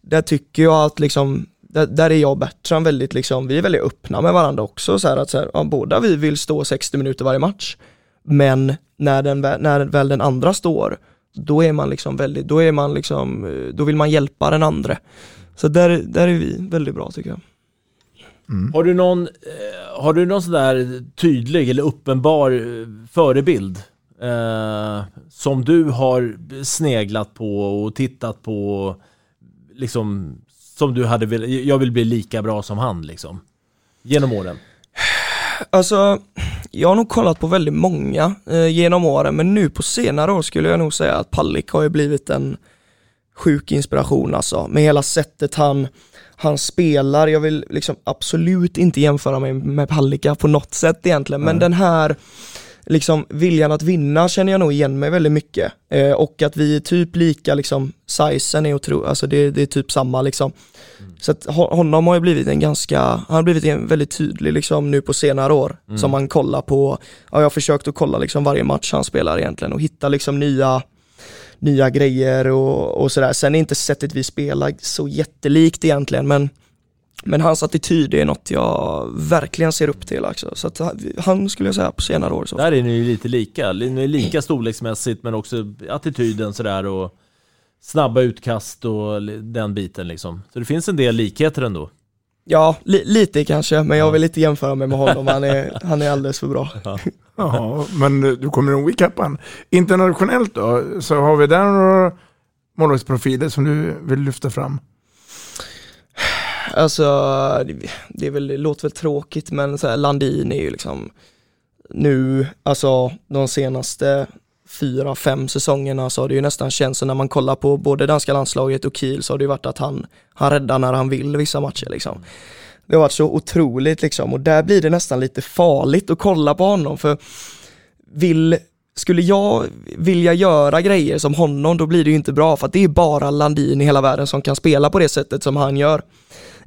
där tycker jag att liksom, där, där är jag och Bertram väldigt liksom, vi är väldigt öppna med varandra också så att så här, ja, båda vi vill stå 60 minuter varje match. Men när, den, när väl den andra står, då är man liksom väldigt, då är man liksom, eh, då vill man hjälpa den andra. Så där, där är vi väldigt bra tycker jag. Har du någon, eh, har du någon sån där tydlig eller uppenbar eh, förebild eh, som du har sneglat på och tittat på, liksom som du hade velat, jag vill bli lika bra som han liksom, genom åren? Alltså, jag har nog kollat på väldigt många eh, genom åren, men nu på senare år skulle jag nog säga att Pallik har ju blivit en sjuk inspiration alltså, med hela sättet han, han spelar. Jag vill liksom absolut inte jämföra mig med Pallika på något sätt egentligen, men den här liksom viljan att vinna känner jag nog igen mig väldigt mycket. Eh, och att vi är typ lika liksom, sizen är otroligt, alltså det, det är typ samma liksom. Så att ho- honom har ju blivit en ganska, han har blivit en väldigt tydlig liksom nu på senare år. Mm. Som man kollar på, ja jag har försökt att kolla liksom varje match han spelar egentligen och hitta liksom nya nya grejer och, och sådär. Sen är inte sättet vi spelar så jättelikt egentligen men men hans attityd är något jag verkligen ser upp till också. Så att han skulle jag säga på senare år. Så. Där är ni ju lite lika, ni är lika storleksmässigt men också attityden sådär och snabba utkast och den biten liksom. Så det finns en del likheter ändå. Ja, li lite kanske, men jag vill inte jämföra mig med honom. Han är, han är alldeles för bra. Ja, ja men du kommer nog ikapp han. Internationellt då, så har vi där några målvaktsprofiler som du vill lyfta fram? Alltså, det, är väl, det låter väl tråkigt men så här, Landin är ju liksom nu, alltså de senaste fyra, fem säsongerna så har det ju nästan känts så när man kollar på både danska landslaget och Kiel så har det ju varit att han, han räddar när han vill vissa matcher liksom. Det har varit så otroligt liksom och där blir det nästan lite farligt att kolla på honom för vill, skulle jag vilja göra grejer som honom då blir det ju inte bra för att det är bara Landin i hela världen som kan spela på det sättet som han gör.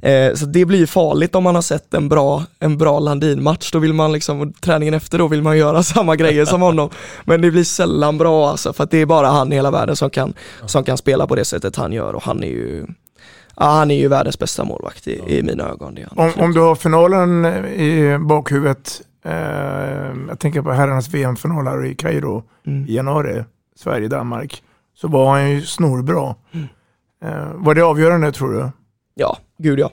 Eh, så det blir farligt om man har sett en bra, en bra Landin-match. Då vill man liksom, träningen efter då vill man göra samma grejer som honom. Men det blir sällan bra alltså, för det är bara han i hela världen som kan, som kan spela på det sättet han gör och han är ju Ja, han är ju världens bästa målvakt i, i mina ögon. Om, om, du har finalen i bakhuvudet, eh, jag tänker på herrarnas VM-final här i Kairo mm. i januari, Sverige-Danmark, så var han ju snorbra. Mm. Eh, var det avgörande tror du? Ja, gud ja.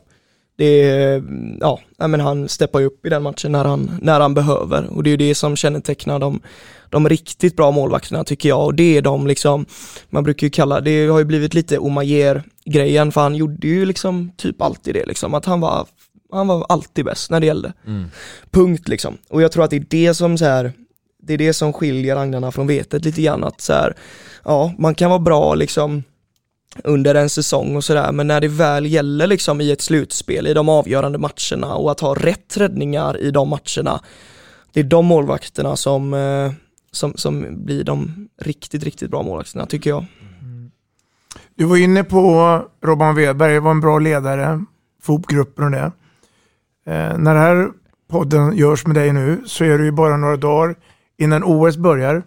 Det är, ja, men han steppar ju upp i den matchen när han, när han behöver och det är ju det som kännetecknar de, de riktigt bra målvakterna tycker jag och det är de liksom, man brukar ju kalla, det har ju blivit lite Omayer grejen för han gjorde ju liksom typ alltid det liksom, att han var, han var alltid bäst när det gällde. Mm. Punkt liksom. Och jag tror att det är det som så här, det är det som skiljer agnarna från vetet lite grann att så här, ja man kan vara bra liksom under en säsong och sådär, men när det väl gäller liksom i ett slutspel, i de avgörande matcherna och att ha rätt räddningar i de matcherna, det är de målvakterna som, eh, som, som blir de riktigt, riktigt bra målvakterna tycker jag. Du var inne på Robban Wedberg, var en bra ledare, få ihop gruppen och det. Eh, när den här podden görs med dig nu så är det ju bara några dagar innan OS börjar.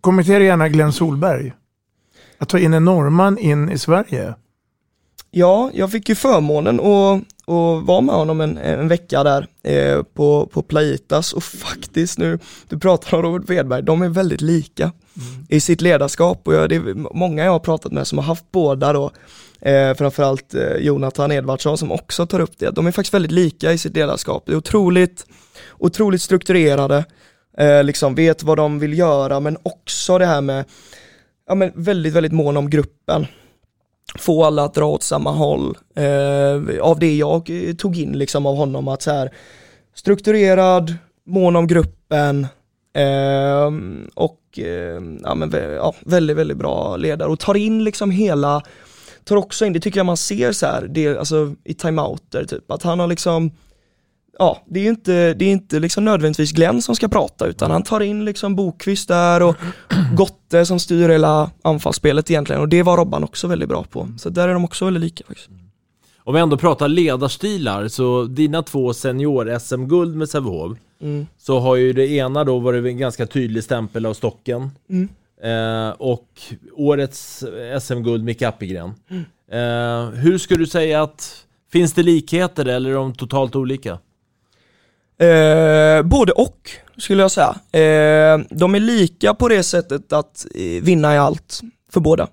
Kommentera gärna Glenn Solberg att ta in en norrman in i Sverige? Ja, jag fick ju förmånen att, att vara med honom en, en vecka där eh, på, på Plaitas. Och faktiskt nu, du pratar om Robert Wedberg, de är väldigt lika mm. i sitt ledarskap. Och jag, det är många jag har pratat med som har haft båda då, eh, framförallt eh, Jonathan Edvardsson som också tar upp det, de är faktiskt väldigt lika i sitt ledarskap, det är otroligt, otroligt strukturerade, eh, liksom vet vad de vill göra. Men också det här med ja, men väldigt, väldigt mån om gruppen. Få alla att dra åt samma håll. Eh, av det jag eh, tog in liksom av honom att så här strukturerad, mån om gruppen eh, och eh, ja, men, ja, väldigt, väldigt bra ledare och tar in liksom hela tar också in, det tycker jag man ser så här, det, alltså i timeouter typ, att han har liksom ja, det är inte, det är inte liksom nödvändigtvis Glenn som ska prata utan han tar in liksom Bokvist där och Gotte som styr hela anfallsspelet egentligen och det var Robban också väldigt bra på. Så där är de också väldigt lika faktiskt. Om vi ändå pratar ledarstilar, så dina två senior-SM-guld med Sävehof, mm. så har ju det ena då varit en ganska tydlig stämpel av Stocken. Mm. Eh, och årets SM-guld Micke Appelgren. Mm. Eh, hur skulle du säga att, finns det likheter eller är de totalt olika? Eh, både och skulle jag säga. Eh, de är lika på det sättet att eh, vinna i allt för båda.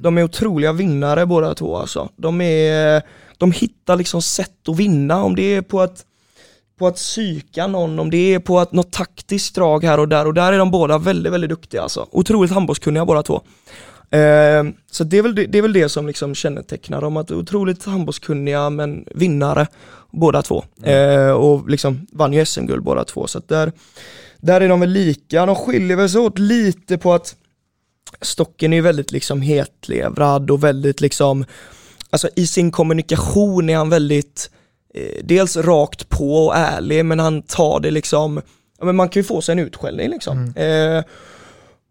De är otroliga vinnare båda två alltså. De, är, de hittar liksom sätt att vinna om det är på att på att psyka någon, om det är på att något taktiskt drag här och där och där är de båda väldigt, väldigt duktiga alltså. Otroligt handbollskunniga båda två. Eh, så det är, väl det, det är väl det som liksom kännetecknar dem, att otroligt handbollskunniga men vinnare båda två. Mm. Eh, och liksom vann ju SM-guld båda två, så där, där är de väl lika. De skiljer väl sig åt lite på att Stocken är väldigt liksom hetlevrad och väldigt liksom, alltså i sin kommunikation är han väldigt, eh, dels rakt på och ärlig men han tar det liksom, ja men man kan ju få sig en utskällning liksom. Mm. Eh,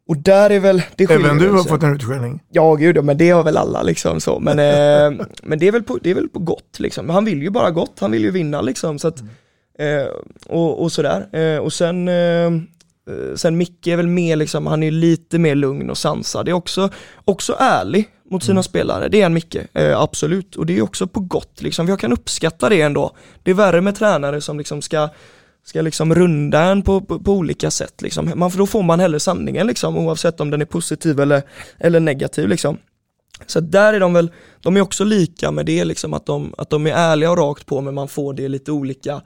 och där är väl, det Även du har fått en utskällning? Ja, gud men det har väl alla liksom så. Men, eh, men det, är väl på, det är väl på gott liksom. Han vill ju bara gott, han vill ju vinna liksom. Så att, eh, och, och sådär. Eh, och sen, eh, sen Micke är väl mer liksom, han är lite mer lugn och sansad. Det är också, också ärlig mot sina spelare. Det är en Micke, eh, absolut. Och det är också på gott liksom. Jag kan uppskatta det ändå. Det är värre med tränare som liksom ska ska liksom runda en på, på, på olika sätt liksom. Man, då får man hellre sanningen liksom oavsett om den är positiv eller, eller negativ liksom. Så där är de väl, de är också lika med det liksom att de, att de är ärliga och rakt på men man får det lite olika,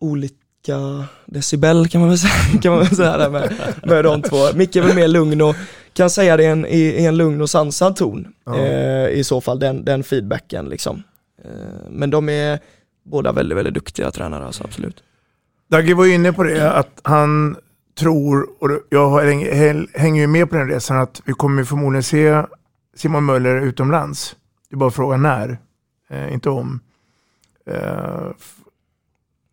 olika decibel kan man väl säga, kan man väl säga där med, med de två. Micke är väl mer lugn och kan säga det i en, i, i en lugn och sansad ton. Ja. Eh, I så fall den, den feedbacken liksom. Eh, men de är båda väldigt, väldigt duktiga tränare alltså absolut. Dagge var ju inne på det, att han tror, och jag hänger ju med på den resan, att vi kommer förmodligen se Simon Möller utomlands. Det är bara frågan när, eh, inte om. Eh,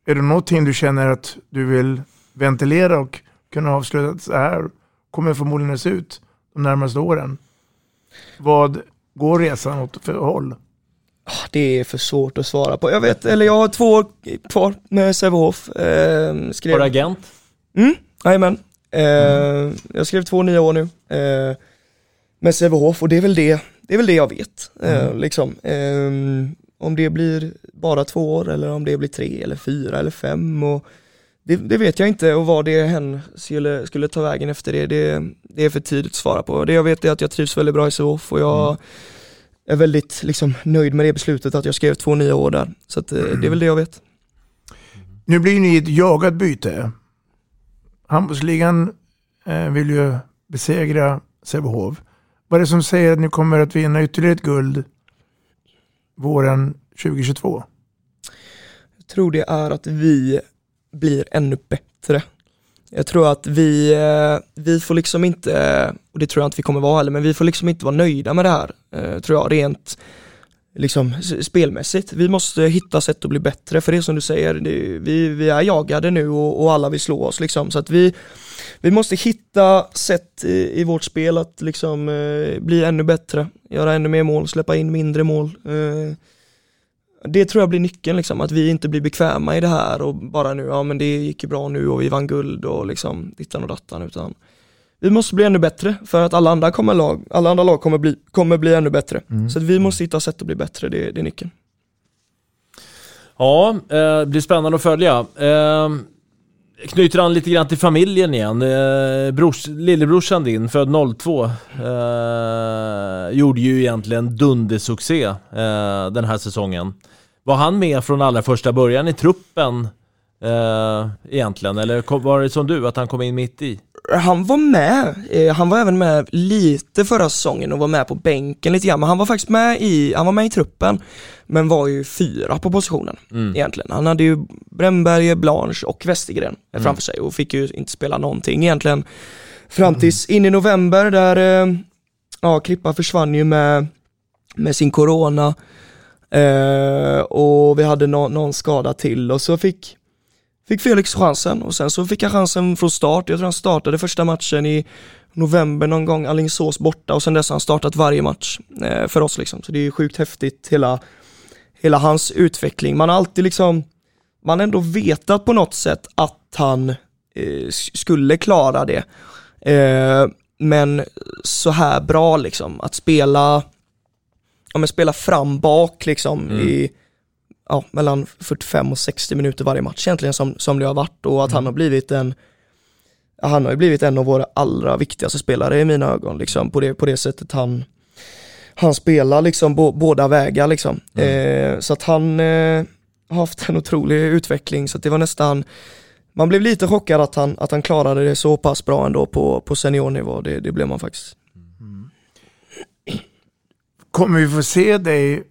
är det någonting du känner att du vill ventilera och kunna avsluta att så här kommer förmodligen att se ut de närmaste åren? Vad går resan åt för håll? Det är för svårt att svara på. Jag vet, eller jag har två år kvar med Sävehof. Eh, skrev... Har du agent? Mm, jajamän. Eh, Jag skrev två nya år nu eh, med Sävehof och det är väl det, det är väl det jag vet. Eh, liksom. eh, om det blir bara två år eller om det blir tre eller fyra eller fem och det, det vet jag inte och vad det än skulle, skulle ta vägen efter det, det, det är för tidigt att svara på. Det jag vet är att jag trivs väldigt bra i Sävehof och jag är väldigt liksom, nöjd med det beslutet att jag skrev två nya år där. Så att, eh, det är väl det jag vet. Nu blir ni ett jagat byte. Handbollsligan eh, vill ju besegra Sävehof. Vad är det som säger att ni kommer att vinna ytterligare ett guld våren 2022? Jag tror det är att vi blir ännu bättre. Jag tror att vi, eh, vi får liksom inte, och det tror jag inte vi kommer vara heller, men vi får liksom inte vara nöjda med det här, Eh, tror jag, rent liksom spelmässigt. Vi måste hitta sätt att bli bättre, för det är som du säger, det, vi, vi är jagade nu och, och alla vill slå oss liksom, så att vi, vi måste hitta sätt i, i vårt spel att liksom eh, bli ännu bättre, göra ännu mer mål, släppa in mindre mål. Eh, det tror jag blir nyckeln liksom, att vi inte blir bekväma i det här och bara nu, ja men det gick ju bra nu och vi vann guld och liksom dittan och dattan utan vi måste bli ännu bättre för att alla andra, kommer lag, alla andra lag kommer bli, kommer bli ännu bättre. Så att vi måste hitta sätt att bli bättre, det, det är nyckeln. Ja, eh, det blir spännande att följa. Eh, knyter an lite grann till familjen igen. Eh, brors, lillebrorsan din, född 02, eh, gjorde ju egentligen dundersuccé den här säsongen. Var han med från allra första början i truppen egentligen? Eller var det som du, att han kom in mitt i? Han var med, eh, han var även med lite förra säsongen och var med på bänken lite grann, men han var faktiskt med i, han var med i truppen, men var ju fyra på positionen egentligen. Han hade ju Brännberger, Blanche och Westergren eh, framför sig och fick ju inte spela någonting egentligen fram tills in i november där, eh, ja Klippa försvann ju med, med sin corona eh, och vi hade nå- någon skada till och så fick fick Felix chansen och sen så fick han chansen från start. Jag tror han startade första matchen i november någon gång, Alingsås borta och sen dess har han startat varje match eh, för oss liksom. Så det är ju sjukt häftigt hela, hela hans utveckling. Man har alltid liksom, man har ändå vetat på något sätt att han eh, skulle klara det. Eh, men så här bra liksom, att spela, ja men spela fram bak liksom i ja, mellan 45 och 60 minuter varje match egentligen som, som det har varit och att han har blivit en han har ju blivit en av våra allra viktigaste spelare i mina ögon liksom på det, på det sättet han han spelar liksom bo, båda vägar liksom. Eh, så att han eh, har haft en otrolig utveckling så att det var nästan man blev lite chockad att han, att han klarade det så pass bra ändå på, på seniornivå, det, det blev man faktiskt. Kommer vi få se dig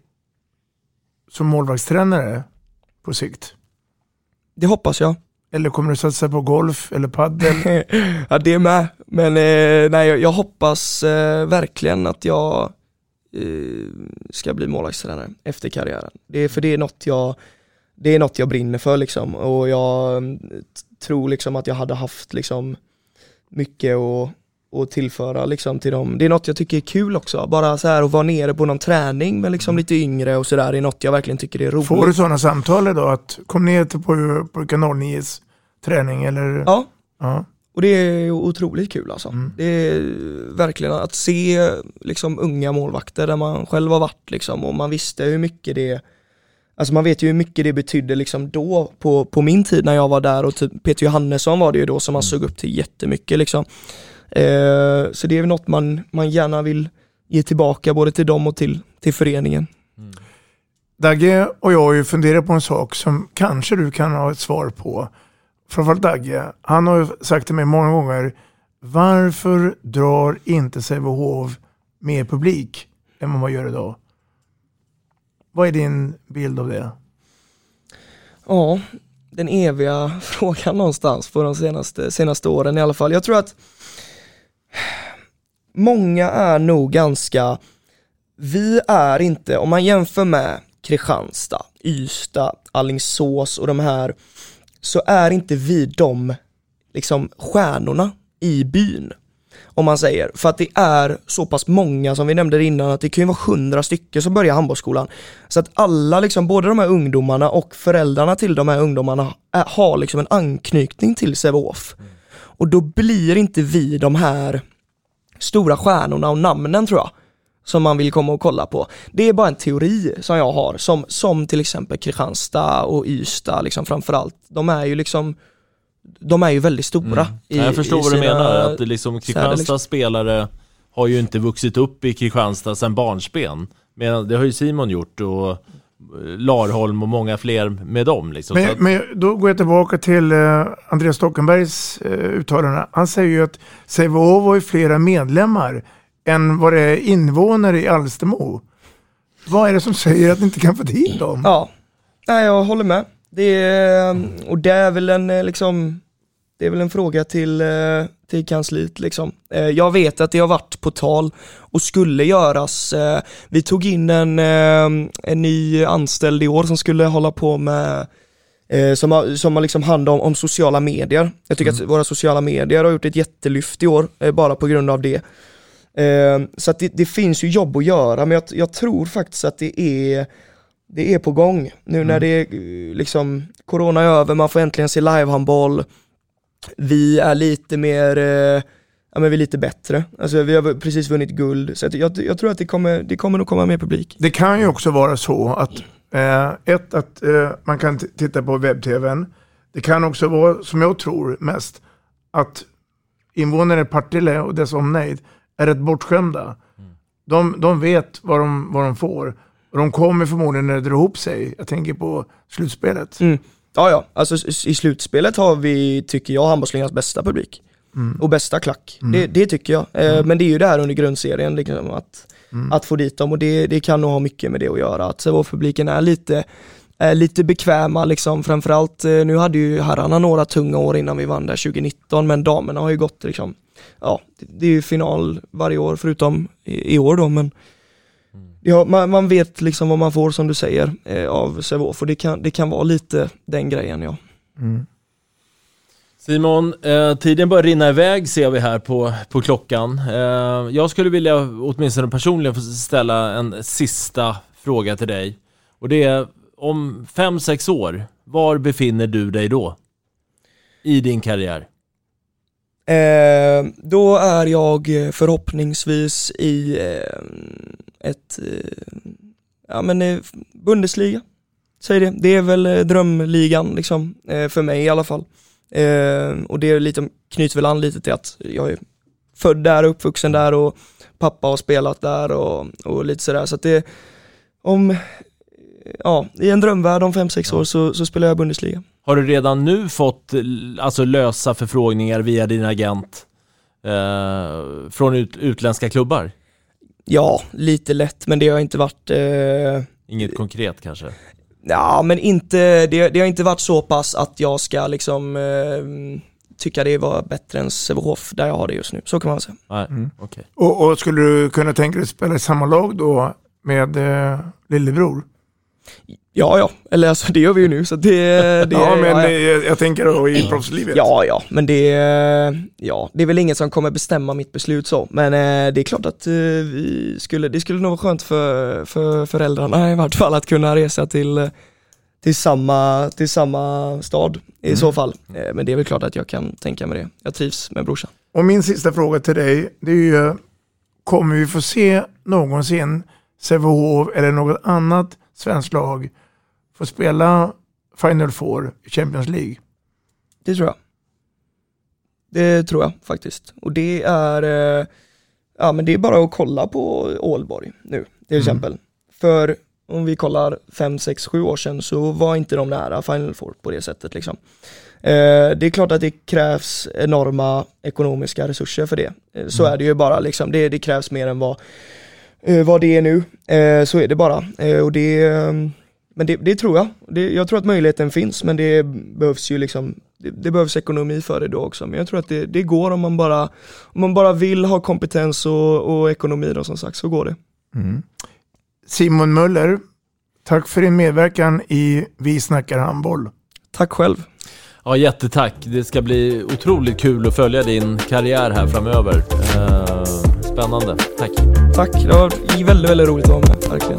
som målvaktstränare på sikt? Det hoppas jag. Eller kommer du satsa på golf eller paddel? ja det med, men eh, nej jag, jag hoppas eh, verkligen att jag eh, ska bli målvaktstränare efter karriären. Det är, för det är något jag, det är något jag brinner för liksom och jag mm, tror liksom att jag hade haft liksom mycket att, att tillföra liksom till dem. Det är något jag tycker är kul också, bara så här att vara nere på någon träning med liksom lite yngre och sådär, är något jag verkligen tycker är roligt. Får du sådana samtal idag? Att kom ner till på, på Kanal 9s träning eller? Ja. ja. Och det är otroligt kul alltså. Det är verkligen att se liksom unga målvakter där man själv har varit liksom och man visste hur mycket det Alltså man vet ju hur mycket det betydde liksom då på, på min tid när jag var där och typ Peter Johannesson var det ju då som man såg upp till jättemycket liksom. Eh, så det är något man, man gärna vill ge tillbaka både till dem och till, till föreningen. Dagge och jag har ju funderat på en sak som kanske du kan ha ett svar på. Framförallt Dagge, han har ju sagt till mig många gånger, varför drar inte Sävehof mer publik än vad man gör idag? Vad är din bild av det? Ja, den eviga frågan någonstans på de senaste, senaste åren i alla fall. Jag tror att många är nog ganska, vi är inte, om man jämför med Kristianstad, Ystad, Allingsås och de här, så är inte vi de liksom stjärnorna i byn. Om man säger, för att det är så pass många som vi nämnde innan att det kan ju vara hundra stycken som börjar handbollsskolan. Så att alla, liksom, både de här ungdomarna och föräldrarna till de här ungdomarna är, har liksom en anknytning till Sävehof. Mm. Och då blir inte vi de här stora stjärnorna och namnen tror jag som man vill komma och kolla på. Det är bara en teori som jag har, som, som till exempel Kristianstad och Ystad liksom framförallt. De är ju liksom, de är ju väldigt stora. Mm. I, Ja, jag förstår vad du menar, att liksom Kristianstads liksom. spelare har ju inte vuxit upp i Kristianstad sedan barnsben. Men det har ju Simon gjort och Larholm och många fler med dem. Liksom. Men, att, men då går jag tillbaka till eh, Andreas Stockenbergs eh, uttalande. Han säger ju att Sävehof har ju flera medlemmar än vad det är invånare i Alstermo. Vad är det som säger att ni inte kan få dit dem? Ja, Nej, jag håller med. Det är, och det är väl en eh, liksom, det är väl en fråga till, eh, till kansliet liksom. Eh, Jag vet att det har varit på tal och skulle göras. eh, Vi tog in en, en ny anställd i år som skulle hålla på med som har, som har liksom hand om, om sociala medier. Jag tycker att våra sociala medier har gjort ett jättelyft i år, bara på grund av det. Så att det, det finns ju jobb att göra, men jag, jag tror faktiskt att det är det är på gång. Nu när det är liksom, corona är över, man får äntligen se livehandboll. Vi är lite mer, eh, ja men vi är lite bättre. Alltså vi har precis vunnit guld, så jag, jag tror att det kommer, det kommer nog komma mer publik. Det kan ju också vara så att eh, ett, att eh, man kan titta på webb-tvn. Det kan också vara, som jag tror mest, att invånare i Partille och dess omnejd är rätt bortskämda. De, de vet vad de, vad de får. Och de kommer förmodligen när det drar ihop sig. Jag tänker på slutspelet. Mm. Ja ja, alltså i slutspelet har vi, tycker jag, handbollsligans bästa publik. Mm. Och bästa klack. Mm. Det, det tycker jag. Eh, Men det är ju det här under grundserien, liksom, att, Mm. att få dit dem och det, det kan nog ha mycket med det att göra. Att Sävehof-publiken är lite, är lite bekväma liksom, framförallt, eh, nu hade ju herrarna några tunga år innan vi vann där 2019, men damerna har ju gått liksom, ja, det, det är ju final varje år förutom i, i år då, men Ja, man, man vet liksom vad man får som du säger eh, av Sävehof och det kan, det kan vara lite den grejen ja. Simon, eh, tiden börjar rinna iväg ser vi här på, på klockan. Eh, jag skulle vilja åtminstone personligen få ställa en sista fråga till dig. Och det är, om fem sex år, var befinner du dig då? I din karriär? Eh, då är jag förhoppningsvis i eh, ett, eh, ja men Bundesliga, säg det. Det är väl eh, drömligan liksom, eh, för mig i alla fall. Eh, och det är lite, knyter väl an lite till att jag är född där uppvuxen där och pappa har spelat där och, och lite sådär. Så att det, om, ja, i en drömvärld om 5-6 år så, så spelar jag Bundesliga. Har du redan nu fått alltså, lösa förfrågningar via din agent eh, från ut, utländska klubbar? Ja, lite lätt, men det har inte varit eh, Inget konkret kanske? Ja, men inte, det, det har inte varit så pass att jag ska liksom eh, tycka det var bättre än Sävehof där jag har det just nu. Så kan man säga. Nej, Mm. okej. Och, och skulle du kunna tänka dig att spela i samma lag då med eh, lillebror? Ja, ja, eller alltså det gör vi ju nu så det, det ja, men ja, Jag, jag tänker då i proffslivet. Ja, ja, men det, ja, det är väl inget som kommer bestämma mitt beslut så. Men eh, det är klart att eh, vi skulle, det skulle nog vara skönt för, för föräldrarna i vart fall att kunna resa till, eh, till, samma, till samma stad i så fall. Men det är väl klart att jag kan tänka mig det. Jag trivs med brorsan. Och min sista fråga till dig, det är ju, kommer vi få se någonsin Sävehof eller något annat svenskt lag få spela Final Four i Champions League? Det tror jag. Det tror jag faktiskt. Och det är, eh, ja men det är bara att kolla på Ålborg nu till exempel. För om vi kollar 5, 6, 7 år sedan så var inte de nära Final Four på det sättet liksom. Eh, det är klart att det krävs enorma ekonomiska resurser för det. Eh, så är det ju bara liksom, det, det krävs mer än vad, eh, vad det är nu. Så är det bara. Och det, men det, det tror jag. Det, jag tror att möjligheten finns men det behövs ju liksom det, det behövs ekonomi för det då också. Men jag tror att det, det går om man bara, om man bara vill ha kompetens och, och ekonomi då som sagt så går det. Simon Möller, tack för din medverkan i Vi snackar handboll. Tack själv. Ja, jättetack. Det ska bli otroligt kul att följa din karriär här framöver. Eh, spännande. Tack. Tack, det var väldigt, väldigt roligt att vara med, verkligen.